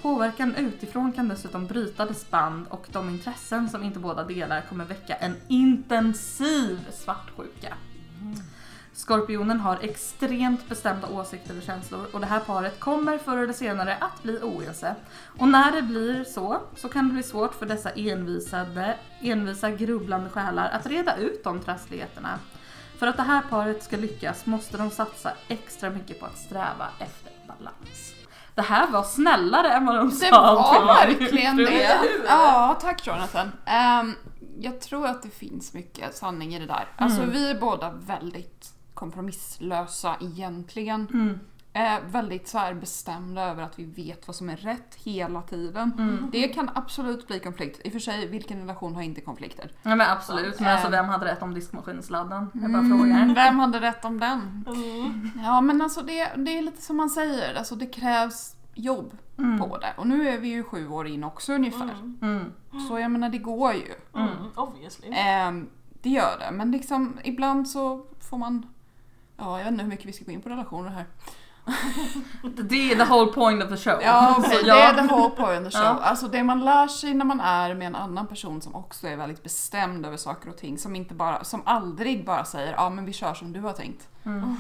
Påverkan utifrån kan dessutom bryta dess band och de intressen som inte båda delar kommer väcka en intensiv svartsjuka. Skorpionen har extremt bestämda åsikter och känslor och det här paret kommer förr eller senare att bli oense. Och när det blir så, så kan det bli svårt för dessa envisade, envisa grubblande själar att reda ut de trassligheterna. För att det här paret ska lyckas måste de satsa extra mycket på att sträva efter balans. Det här var snällare än vad de Det sa. om var verkligen det. Ja, tack Jonathan. Ehm, jag tror att det finns mycket sanning i det där. Alltså Mm. vi är båda väldigt kompromisslösa egentligen. Mm. Eh, väldigt så här bestämda över att vi vet vad som är rätt hela tiden. Mm. Det kan absolut bli konflikt. I och för sig, vilken relation har inte konflikter? Ja men absolut, men alltså Ehm. vem hade rätt om diskmaskinsladden? Jag bara Mm, frågar. vem hade rätt om den? Mm. Ja men alltså det, det är lite som man säger, alltså det krävs jobb Mm. på det. Och nu är vi ju sju år in också ungefär. Mm. Mm. Så jag menar det går ju. Mm. Obviously. Ehm, det gör det, men liksom ibland så får man... Ja, jag vet inte hur mycket vi ska gå in på relationer här. (laughs) Det är the whole point of the show. Ja, (laughs) jag- det är the whole point of the show. Ja. Alltså det man lär sig när man är med en annan person som också är väldigt bestämd över saker och ting, som, inte bara, som aldrig bara säger ja men vi kör som du har tänkt. Mm.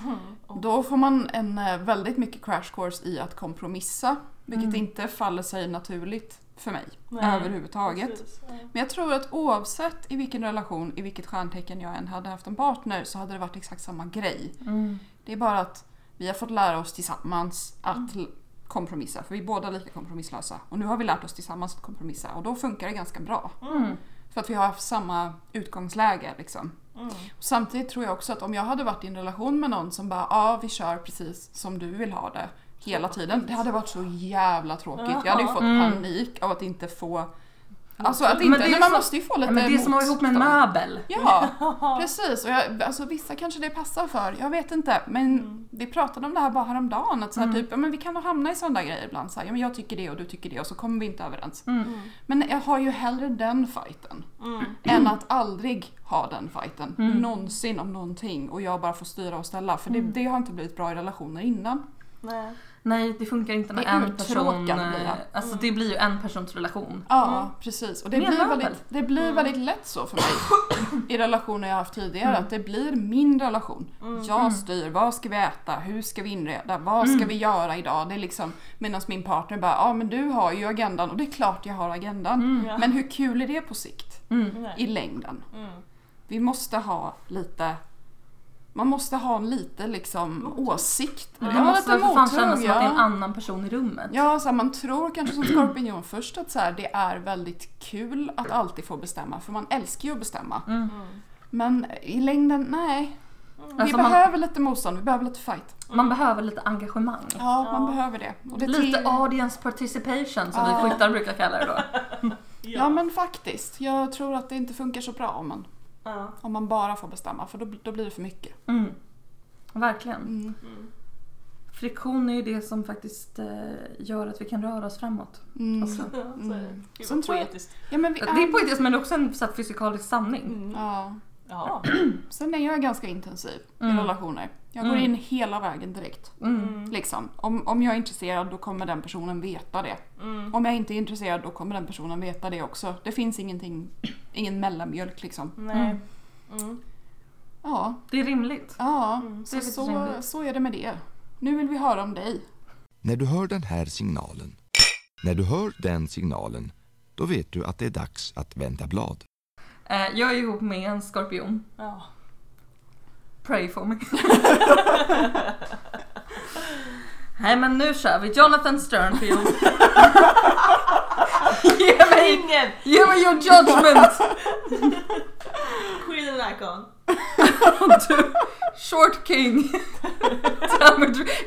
Då får man en eh, väldigt mycket crash course i att kompromissa, vilket Mm. inte faller sig naturligt för mig Nej, överhuvudtaget. Precis. Ja. Men jag tror att oavsett i vilken relation, i vilket stjärntecken jag än hade haft en partner så hade det varit exakt samma grej. Mm. Det är bara att vi har fått lära oss tillsammans att l- kompromissa, för vi är båda lika kompromisslösa. Och nu har vi lärt oss tillsammans att kompromissa och då funkar det ganska bra. Mm. För att vi har haft samma utgångsläge liksom. Mm. Samtidigt tror jag också att om jag hade varit i en relation med någon som bara ja vi kör precis som du vill ha det hela tiden. Det hade varit så jävla tråkigt. Jag hade ju fått Mm. panik av att inte få Alltså att Men inte, det är nej, man som- måste ju få Ja, lite men det är som att ihop med en möbel. (laughs) Ja, precis. Och jag, alltså, vissa kanske det passar för, jag vet inte. Men Mm. vi pratade om det här bara häromdagen. Att så här, Mm. typ, ja, men vi kan nog hamna i sådana grejer ibland. Så här, ja, men jag tycker det och du tycker det och så kommer vi inte överens. Mm. Men jag har ju hellre den fighten Mm. än att aldrig ha den fighten. Mm. Någonsin om någonting och jag bara får styra och ställa. För det, Mm. det har inte blivit bra i relationer innan. Nej. Nej, det funkar inte när en person... blir eh, det. Alltså det blir ju en persons relation. Ja, Mm. precis. Och det Mer blir, väldigt, det blir Mm. väldigt lätt så för mig i relationer jag har haft tidigare. Mm. Att det blir min relation. Mm. Jag Mm. styr, vad ska vi äta, hur ska vi inreda, vad ska Mm. vi göra idag? Det är liksom, medan min partner bara, ja men du har ju agendan och det är klart jag har agendan. Mm. Men hur kul är det på sikt? Mm. I längden? Mm. Vi måste ha lite man måste ha en lite liksom åsikt. Det Ja, måste för fan kännas som att det är en ja. annan person i rummet. Ja, så här, man tror kanske som skorpion först att så här, det är väldigt kul att alltid få bestämma, för man älskar ju att bestämma. Mm. Mm. Men i längden, nej. Vi Alltså man- behöver lite motstånd, vi behöver lite fight. Man behöver lite engagemang. Ja, Ja. man behöver det. Och det Lite till- audience participation som Ja. vi skyttar brukar kalla det då. (laughs) Ja men faktiskt. Jag tror att det inte funkar så bra om man, Ja. om man bara får bestämma för då, då blir det för mycket. Mm. Verkligen. Mm. Mm. Friktion är ju det som faktiskt eh, gör att vi kan röra oss framåt. Mm. Alltså, Ja, så är det. Mm. Gud Sen tror jag-. Ja, men vi Det är poetiskt men det är också en så här, fysikalisk sanning. Mm. Ja. Ja. (clears throat) Sen är jag ganska intensiv Mm. i relationer. Jag går Mm. in hela vägen direkt. Mm. Mm. Liksom. Om, om jag är intresserad då kommer den personen veta det. Mm. Om jag inte är intresserad då kommer den personen veta det också. Det finns ingenting, ingen mellanmjölk liksom. Nej. Mm. Ja, Det är rimligt. ja. Mm. Så, Det är så, rimligt. så är det med det. Nu vill vi höra om dig. När du hör den här signalen, när du hör den signalen, då vet du att det är dags att vända blad. Eh, jag är ihop med en skorpion. Ja. Pray for me. (laughs) Nej men nu kör vi. Jonathan Sternfield. (laughs) ge, mig, Ingen! ge mig your judgment! Queen of the back on. (laughs) du, short king. (laughs)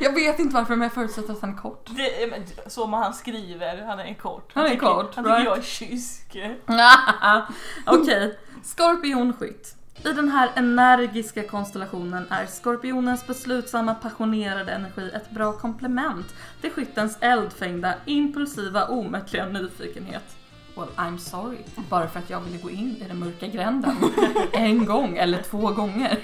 Jag vet inte varför men jag förutsätter att han är kort. Det, men, så man han skriver, han är kort. Han är tycker, kort, Han tycker right? jag är kysk. (laughs) Okej, skorpionskytt. I den här energiska konstellationen är skorpionens beslutsamma passionerade energi ett bra komplement till skyttens eldfängda, impulsiva, omättliga nyfikenhet. Well, I'm sorry. Bara för att jag ville gå in i den mörka gränden. En gång eller två gånger.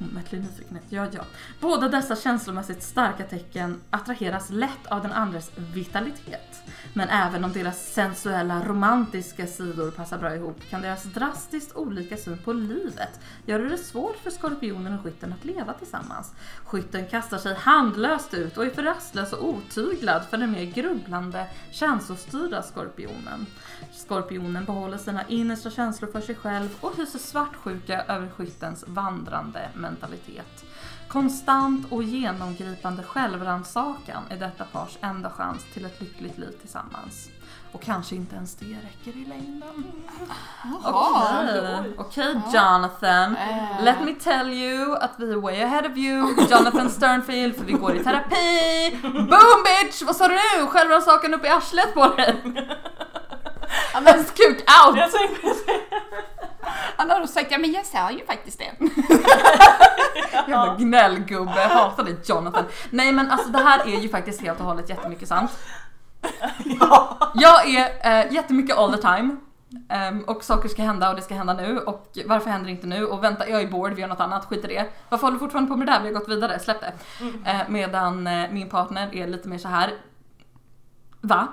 Omättlig oh, nyfikenhet, ja ja. Båda dessa känslomässigt starka tecken attraheras lätt av den andres vitalitet. Men även om deras sensuella, romantiska sidor passar bra ihop kan deras drastiskt olika syn på livet göra det svårt för skorpionen och skytten att leva tillsammans. Skytten kastar sig handlöst ut och är för rastlös och otyglad för den mer grubblande, känslostyrda skorpionen. Skorpionen behåller sina innersta känslor för sig själv och hyser svartsjuka över skyttens vandrande mentalitet. Konstant och genomgripande självrannsakan är detta pars enda chans till ett lyckligt liv tillsammans. Och kanske inte ens det räcker i längden. Okej, okej Jonathan. Eh. Let me tell you att vi är way ahead of you, Jonathan Sternfield, för vi går i terapi. Boom bitch! Vad sa du nu? Självrannsakan upp i arslet på dig. Används kuk out! Han har då sagt ja men jag sa ju faktiskt det. Jävla (laughs) gnällgubbe, jag hatar dig Jonathan. Nej men alltså det här är ju faktiskt helt och hållet jättemycket sant. ja. Jag är äh, jättemycket all the time. Ehm, och saker ska hända och det ska hända nu och varför händer det inte nu? Och vänta, jag är bored, vi gör något annat, skit i det. Varför håller du fortfarande på med det där? Vi har gått vidare, släpp det. Eh, medan eh, min partner är lite mer så här. Va?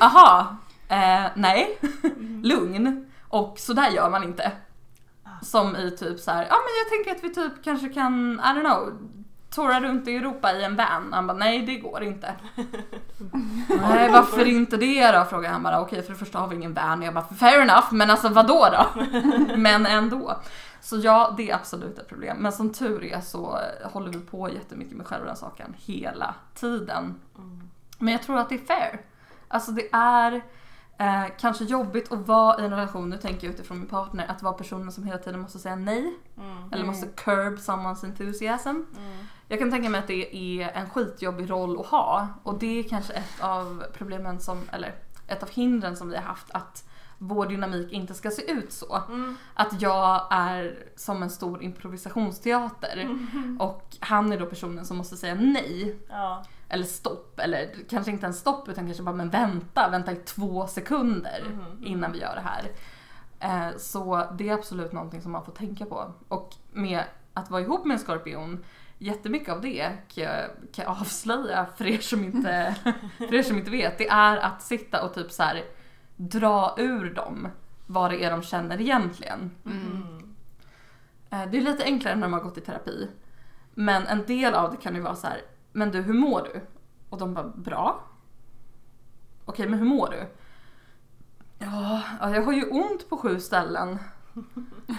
(laughs) Aha, eh, nej, (laughs) lugn. Och så där gör man inte. Som i typ så här, ja men jag tänker att vi typ kanske kan, I don't know, toura runt i Europa i en van. Han bara, nej det går inte. (laughs) nej varför inte det då? Frågar han bara, okej för det första har vi ingen van. Jag bara, fair enough, men alltså vadå då? (laughs) men ändå. Så ja, det är absolut ett problem. Men som tur är så håller vi på jättemycket med självrannsakan hela tiden. Men jag tror att det är fair. Alltså det är eh, kanske jobbigt att vara i en relation, nu tänker jag utifrån min partner, att vara personen som hela tiden måste säga nej. Mm. Eller måste curb someone's enthusiasm. Mm. Jag kan tänka mig att det är en skitjobbig roll att ha. Och det är kanske ett av problemen som, eller ett av hindren som vi har haft att vår dynamik inte ska se ut så. Mm. Att jag är som en stor improvisationsteater och han är då personen som måste säga nej. Ja. Eller stopp, eller kanske inte ens stopp utan kanske bara men vänta, vänta i två sekunder Mhm. innan vi gör det här. Eh, Så det är absolut någonting som man får tänka på. Och med att vara ihop med en skorpion, jättemycket av det kan jag, kan jag avslöja för er, som inte, (laughs) för er som inte vet. Det är att sitta och typ så här dra ur dem vad det är de känner egentligen. Mm. Eh, Det är lite enklare när de har gått i terapi. Men en del av det kan ju vara så här, men du hur mår du? Och de bara, bra. Okej, men hur mår du? Ja, jag har ju ont på sju ställen.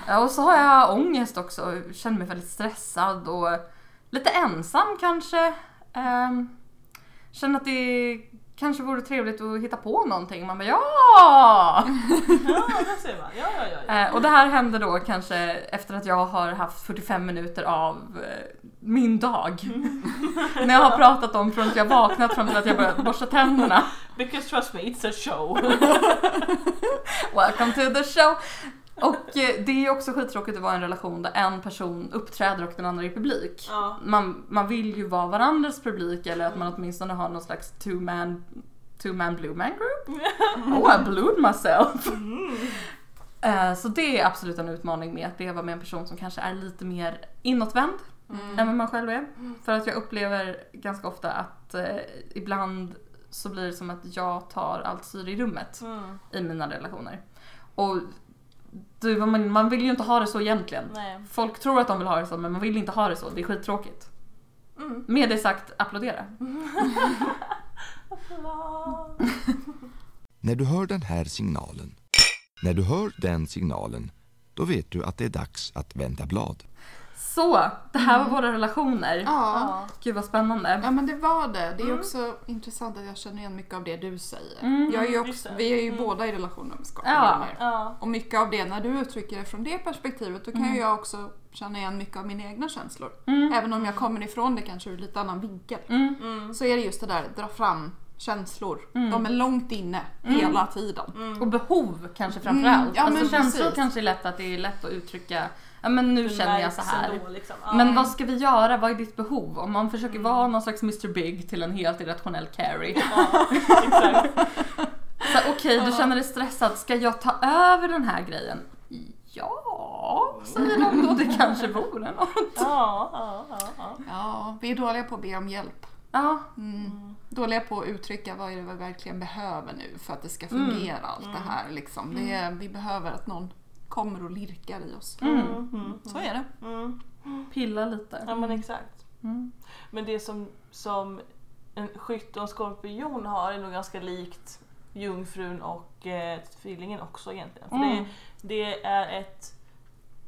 Ja, och så har jag ångest också, Jag känner mig väldigt stressad och lite ensam kanske. Ehm, känner att det kanske vore trevligt att hitta på någonting. Man bara ja! (laughs) Ja, ser man. Ja, ja, ja. ja. Eh, och det här händer då kanske efter att jag har haft 45 minuter av eh, min dag. När jag har pratat om från att jag vaknat fram till att jag börjat borsta tänderna. Because trust me, it's a show. (laughs) Welcome to the show! Och eh, det är ju också skittråkigt att vara i en relation där en person uppträder och den andra är publik. Ja. Man, man vill ju vara varandras publik eller att man åtminstone har någon slags two man, two man blue man group. (laughs) Oh I blued myself! Eh, Så det är absolut en utmaning med att leva med en person som kanske är lite mer inåtvänd än vad man själv är. För att jag upplever ganska ofta att eh, ibland så blir det som att jag tar allt styr i rummet Mm. i mina relationer. Och du, man, man vill ju inte ha det så egentligen. Nej. Folk tror att de vill ha det så men man vill inte ha det så. Det är skittråkigt. Mm. Med det sagt, applådera. (laughs) När du hör den här signalen, när du hör den signalen, då vet du att det är dags att vända blad. Så, det här var våra relationer. Ja. Gud vad spännande. Ja men det var det. Det är också intressant att jag känner igen mycket av det du säger. Mm. Jag är ju också, vi är ju Mm. båda i relationer med Ja. Ja. Och mycket av det, när du uttrycker det från det perspektivet, då kan Mm. ju jag också känna igen mycket av mina egna känslor. Mm. Även om jag kommer ifrån det kanske ur lite annan vinkel. Mm. Mm. Så är det just det där, dra fram känslor. Mm. De är långt inne hela tiden. Mm. Och behov kanske framförallt. Mm, ja, alltså men känslor precis. kanske är lätt att det är lätt att uttrycka, ja men nu känner jag så här. ändå, liksom. Men vad ska vi göra? Vad är ditt behov? Om man försöker Mm. vara någon slags Mr Big till en helt irrationell Carrie. Ja, exakt. (laughs) Okej, du känner dig stressad. Ska jag ta över den här grejen? Ja, säger de då. Det kanske vore något. Ja, ja, ja, ja. Ja, vi är dåliga på att be om hjälp. Ja, Mm. Dåliga på att uttrycka vad är det vi verkligen behöver nu för att det ska Mm. fungera allt det här. Liksom. Det är, vi behöver att någon kommer och lirkar i oss. mm. Mm. Så är det. Mm. pilla lite. Ja men exakt. Mm. Men det som, som en skytt och en skorpion har är nog ganska likt jungfrun och eh, tvillingen också egentligen. För Mm. det, det är ett,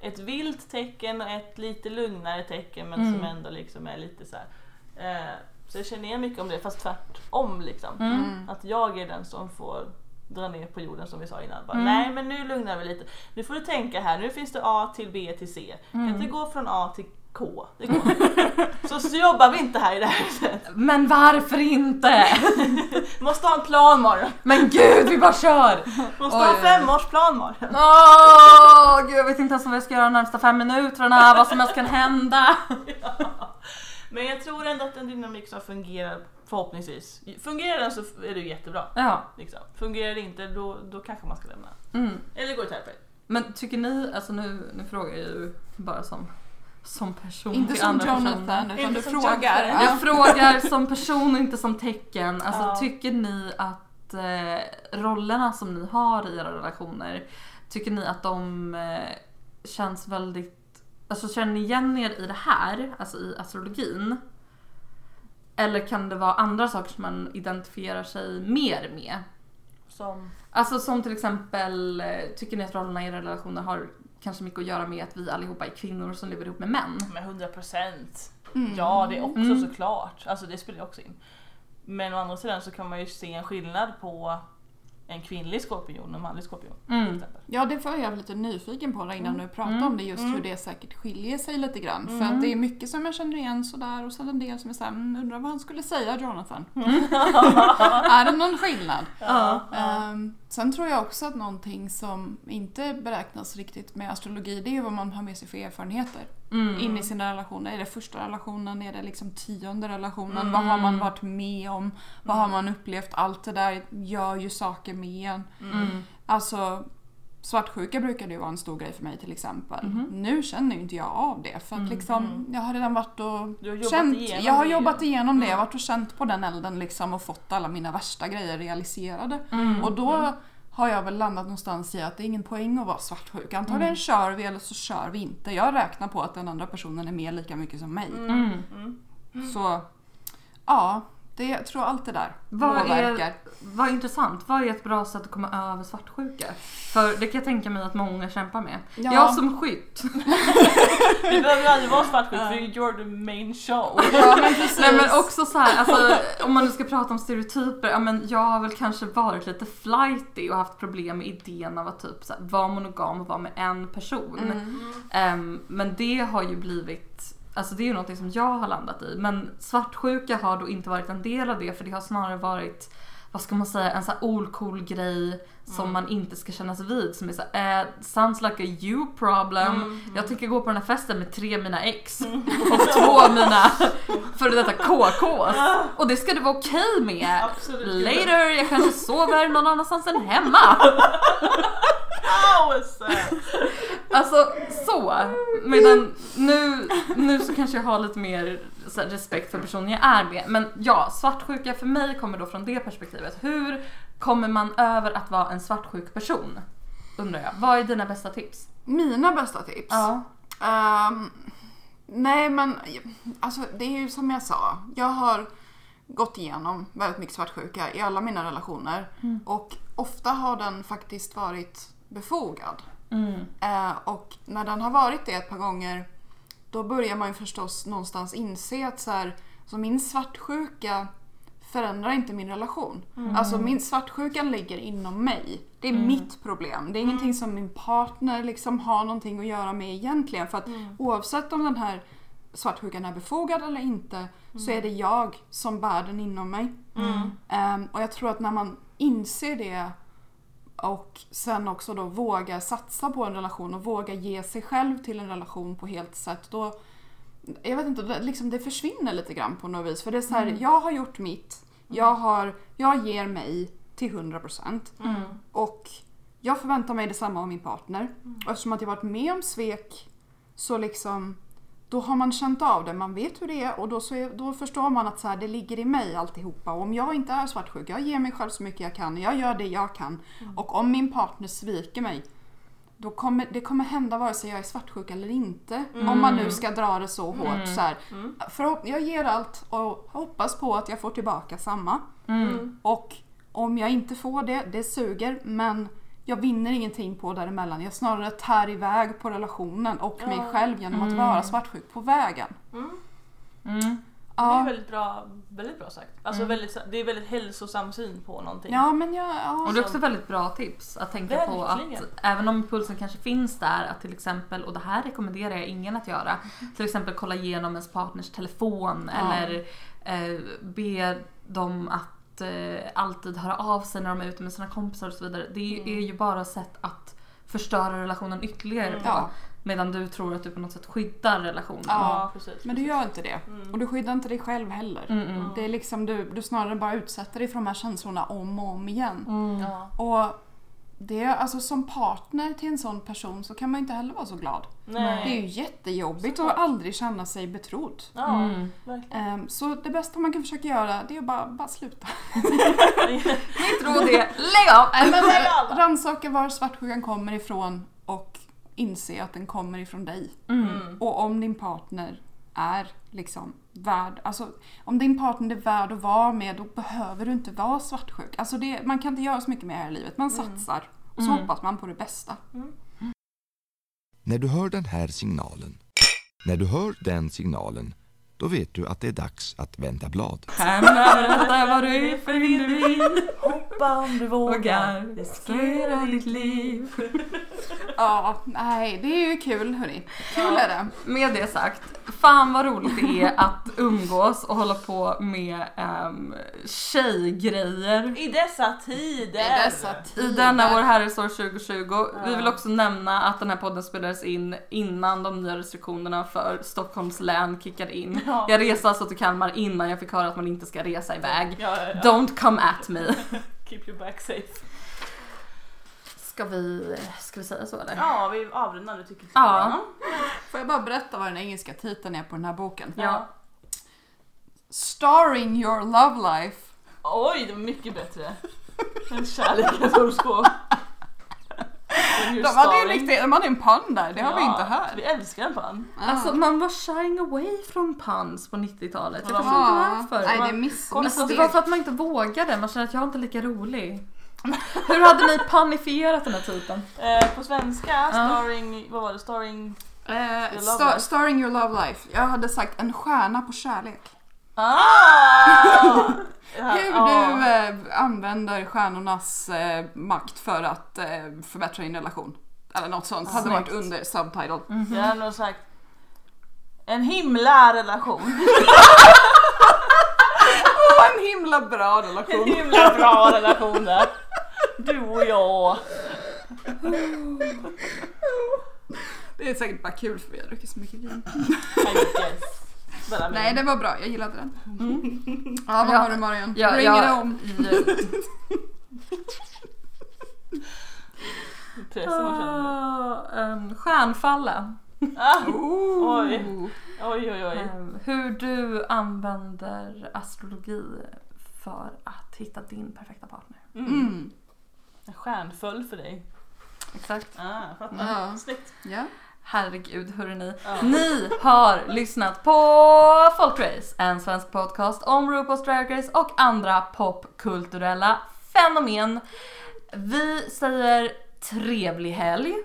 ett vilt tecken och ett lite lugnare tecken men Mm. som ändå liksom är lite så här. Eh, så jag känner igen mycket om det fast tvärtom liksom. Mm. Att jag är den som får dra ner på jorden som vi sa innan. Bara, Mm. Nej men nu lugnar vi lite. Nu får du tänka här, nu finns det A till B till C. Kan Mm. inte gå från A till K. Det går. (laughs) så, så jobbar vi inte här i det här huset. Men varför inte? (laughs) Måste ha en plan Marion. Men gud, vi bara kör! Måste Oj, ha en femårsplan Marion. Åh, gud, jag vet inte ens vad jag ska göra de närmsta fem minuterna, vad som helst kan hända. (laughs) Men jag tror ändå att en dynamik som fungerar förhoppningsvis. Fungerar den så är det ju jättebra. Ja. Liksom. Fungerar det inte då, då kanske man ska lämna. Mm. Eller gå i terapi. Men tycker ni, alltså nu, nu frågar jag ju bara som, som person Inte till som andra personer. Jonathan, utan Inte du frågar. Jonathan. Ja. Jag frågar som person och inte som tecken. Alltså, Ja. Tycker ni att eh, rollerna som ni har i era relationer, tycker ni att de eh, känns väldigt... Alltså känner ni igen er i det här, alltså i astrologin? Eller kan det vara andra saker som man identifierar sig mer med? Som, Alltså som till exempel, eh, tycker ni att rollerna i relationer har kanske mycket att göra med att vi allihopa är kvinnor som lever ihop med män? med 100 procent. Mm. Ja, det är också Mm. såklart. Alltså det spelar ju också in. Men å andra sidan så kan man ju se en skillnad på en kvinnlig skorpion och en manlig skorpion. Mm. Ja, det var jag lite nyfiken på innan du pratade Mm. om det, just Mm. hur det säkert skiljer sig lite grann. För Mm. att det är mycket som jag känner igen sådär och sen en del som är såhär, mm, undrar vad han skulle säga Jonathan. (laughs) (laughs) är det någon skillnad? Ja. Ehm, sen tror jag också att någonting som inte beräknas riktigt med astrologi, det är ju vad man har med sig för erfarenheter Mm. in i sina relationer. Är det första relationen? Är det liksom tionde relationen? Mm. Vad har man varit med om? Vad har man upplevt? Allt det där gör ju saker med en. Mm. Alltså svartsjuka brukade ju vara en stor grej för mig till exempel. Mhm. Nu känner ju inte jag av det för att Mm. liksom, jag har redan varit och känt, jag har det. jobbat igenom det, jag Mm. har varit och känt på den elden liksom och fått alla mina värsta grejer realiserade. Mm. Och då har jag väl landat någonstans i att det är ingen poäng att vara svartsjuk. Antagligen Mm. kör vi eller så kör vi inte. Jag räknar på att den andra personen är med lika mycket som mig. Mm. Mm. Så ja, det, jag tror allt det där Vad är- påverkar. Vad intressant. Vad är ett bra sätt att komma över svartsjuka? För det kan jag tänka mig att många kämpar med. Ja. Jag som skytt. (laughs) Du behöver aldrig vara svartsjuk för you're the main show. (laughs) Ja men. (laughs) Nej men också så här, alltså, om man nu ska prata om stereotyper. Ja, men jag har väl kanske varit lite flighty och haft problem med idén av att typ så här, vara monogam och vara med en person. Mm. Ehm, men det har ju blivit, alltså det är ju någonting som jag har landat i. Men svartsjuka har då inte varit en del av det för det har snarare varit vad ska man säga, en sån här old grej som man inte ska känna sig vid. Som är så här, eh, sounds like a you problem. Mm, Jag tänker gå på den här festen med tre av mina ex och två av mina (laughs) före detta KKs. Och det ska du vara okej med. Absolut. Later, jag kanske sover någon annanstans än hemma. (laughs) Kaos! Alltså så. Medan nu, nu så kanske jag har lite mer här, respekt för personen jag är med. Men ja, svartsjuka för mig kommer då från det perspektivet. Hur kommer man över att vara en svartsjuk person? Undrar jag. Vad är dina bästa tips? Mina bästa tips? Ja. Ehm, nej men alltså det är ju som jag sa. Jag har gått igenom väldigt mycket svartsjuka i alla mina relationer. Mm. Och ofta har den faktiskt varit befogad. Mm. Eh, och när den har varit det ett par gånger då börjar man ju förstås någonstans inse att så här, så min svartsjuka förändrar inte min relation. Alltså min svartsjukan ligger inom mig. Det är mitt problem. Det är ingenting som min partner liksom har någonting att göra med egentligen. För att oavsett om den här svartsjukan är befogad eller inte så är det jag som bär den inom mig. Ehm, och jag tror att när man inser det och sen också då vågar satsa på en relation och vågar ge sig själv till en relation på helt sätt. Då, jag vet inte, det, liksom det försvinner lite grann på något vis. För det är så här, jag har gjort mitt. Jag, har, jag ger mig till 100%. Och jag förväntar mig detsamma av min partner. Och eftersom att jag varit med om svek så liksom då har man känt av det, man vet hur det är och då, så är, då förstår man att så här, det ligger i mig alltihopa. Och om jag inte är svartsjuk, jag ger mig själv så mycket jag kan, jag gör det jag kan. Och om min partner sviker mig, då kommer det kommer hända vare sig jag är svartsjuk eller inte. Om man nu ska dra det så hårt. Så här. Förhopp- jag ger allt och hoppas på att jag får tillbaka samma. Och om jag inte får det, det suger men jag vinner ingenting på däremellan. Jag snarare tär iväg på relationen och mig själv genom att vara svartsjuk på vägen. Mm. Det är väldigt bra, väldigt bra sagt. Alltså väldigt, det är väldigt hälsosam syn på någonting. ja men jag... Ja. Och det är också väldigt bra tips att tänka på att även om impulsen kanske finns där att till exempel, och det här rekommenderar jag ingen att göra, (laughs) till exempel kolla igenom ens partners telefon Ja. eller eh, be dem att eh, alltid höra av sig när de är ute med sina kompisar och så vidare. Det är ju bara sätt att förstöra relationen ytterligare på. Ja. Medan du tror att du på något sätt skyddar relationen. Ja. Ja, precis. Men du gör inte det. Och du skyddar inte dig själv heller. Mm, mm. Det är liksom du, du snarare bara utsätter dig för de här känslorna om och om igen. Mm. Ja. Och det, alltså som partner till en sån person så kan man inte heller vara så glad. Nej. Det är ju jättejobbigt att aldrig känna sig betrodd. Ja, Mm. Ehm, Så det bästa man kan försöka göra det är att bara, bara sluta. (laughs) Mitt råd är lägg av! Lägg! Rannsaka var svartsjukan kommer ifrån och inse att den kommer ifrån dig. Mm. Och om din partner är liksom värd, alltså om din partner är värd att vara med då behöver du inte vara svartsjuk. Alltså det, man kan inte göra så mycket mer i livet. Man satsar och så Mm. hoppas man på det bästa. När du hör den här signalen, när du hör den signalen, då vet du att det är dags att vända blad. Berätta vad du för individ Hoppa om du. Vågar riskera ditt liv Ja, nej det är ju kul hörni. Kul är det. Med det sagt, fan vad roligt det är att umgås och hålla på med um, tjejgrejer I dessa tider. I dessa i tider. denna vår herresår 2020. Vi vill också nämna att den här podden spelades in innan de nya restriktionerna för Stockholms län kickade in. Ja. Jag reste alltså till Kalmar innan jag fick höra att man inte ska resa iväg. Ja, ja, ja. Don't come at me. (laughs) Keep your back safe. Ska vi, ska vi säga så eller? Ja, vi avrundar nu tycker Ja. Får jag bara berätta vad den engelska titeln är på den här boken? Ja. Starring your love life. Oj, det var mycket bättre. En kärlekens horoskop. De hade ju riktigt, de hade en pann där, det har vi inte här. Vi älskar en pann. Alltså man var shying away från puns på 90-talet. Jag Ja. förstår inte varför. Nej, det är miss, Alltså, det var för att man inte vågade, man kände att jag var inte lika rolig. Hur hade ni panifierat den här typen? Eh, på svenska, starring, vad var det? Starring... Eh, love star, life. starring your love life. Jag hade sagt en stjärna på kärlek. Ah! (laughs) Hur Ja. du eh, använder stjärnornas eh, makt för att eh, förbättra din relation. Eller något sånt. Hade Snyggt. varit under subtitle. Jag hade nog sagt en himla relation. (laughs) En himla bra En relation. (laughs) himla bra relation där. Du och jag. Det är säkert bara kul för vi har druckit så mycket vin. Nej, det var bra. Jag gillade den. Ja, vad Ja. har du Marion? Ja, Bring ja, it on. Pressen man känner. Ah, um, stjärnfalla. Ah, Ooh. Oj. Oj, oj, oj. Um, hur du använder astrologi för att hitta din perfekta partner. Mm. Mm. En stjärnföljd för dig. Exakt. Ah, fattar. Ja. Snyggt. Ja. Herregud hörrni. Ja. Ni har lyssnat på Folkrace, en svensk podcast om RuPaul's Drag Race och andra popkulturella fenomen. Vi säger trevlig helg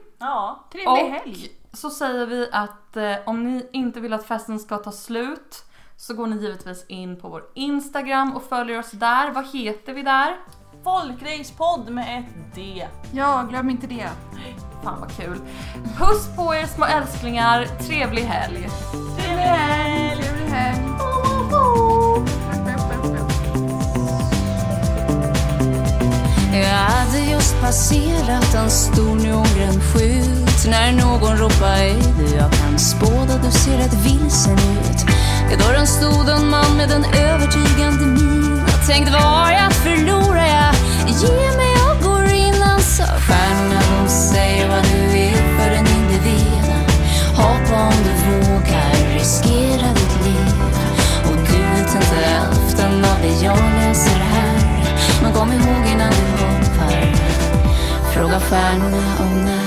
Trevlig och helg. Så säger vi att eh, om ni inte vill att festen ska ta slut så går ni givetvis in på vår Instagram och följer oss där. Vad heter vi där? Folkracepodd med ett D. Ja, glöm inte det. Fan vad kul. Puss på er små älsklingar, trevlig helg! Trevlig helg! Trevlig helg. Jag hade just passerat en stor neongrön skylt när någon ropade Ej du, jag kan spåda, du ser rätt vilsen ut. I dörren stod en man med en övertygande min. Jag tänkte, vad har jag att förlora? Jag ger mig och går in, han sa. Stjärnorna de säger vad du är för en individ. Hoppa om du vågar, riskera ditt liv. Och du vet inte hälften av det jag läser här. Men kom ihåg innan du hoppar Fråga stjärnorna om när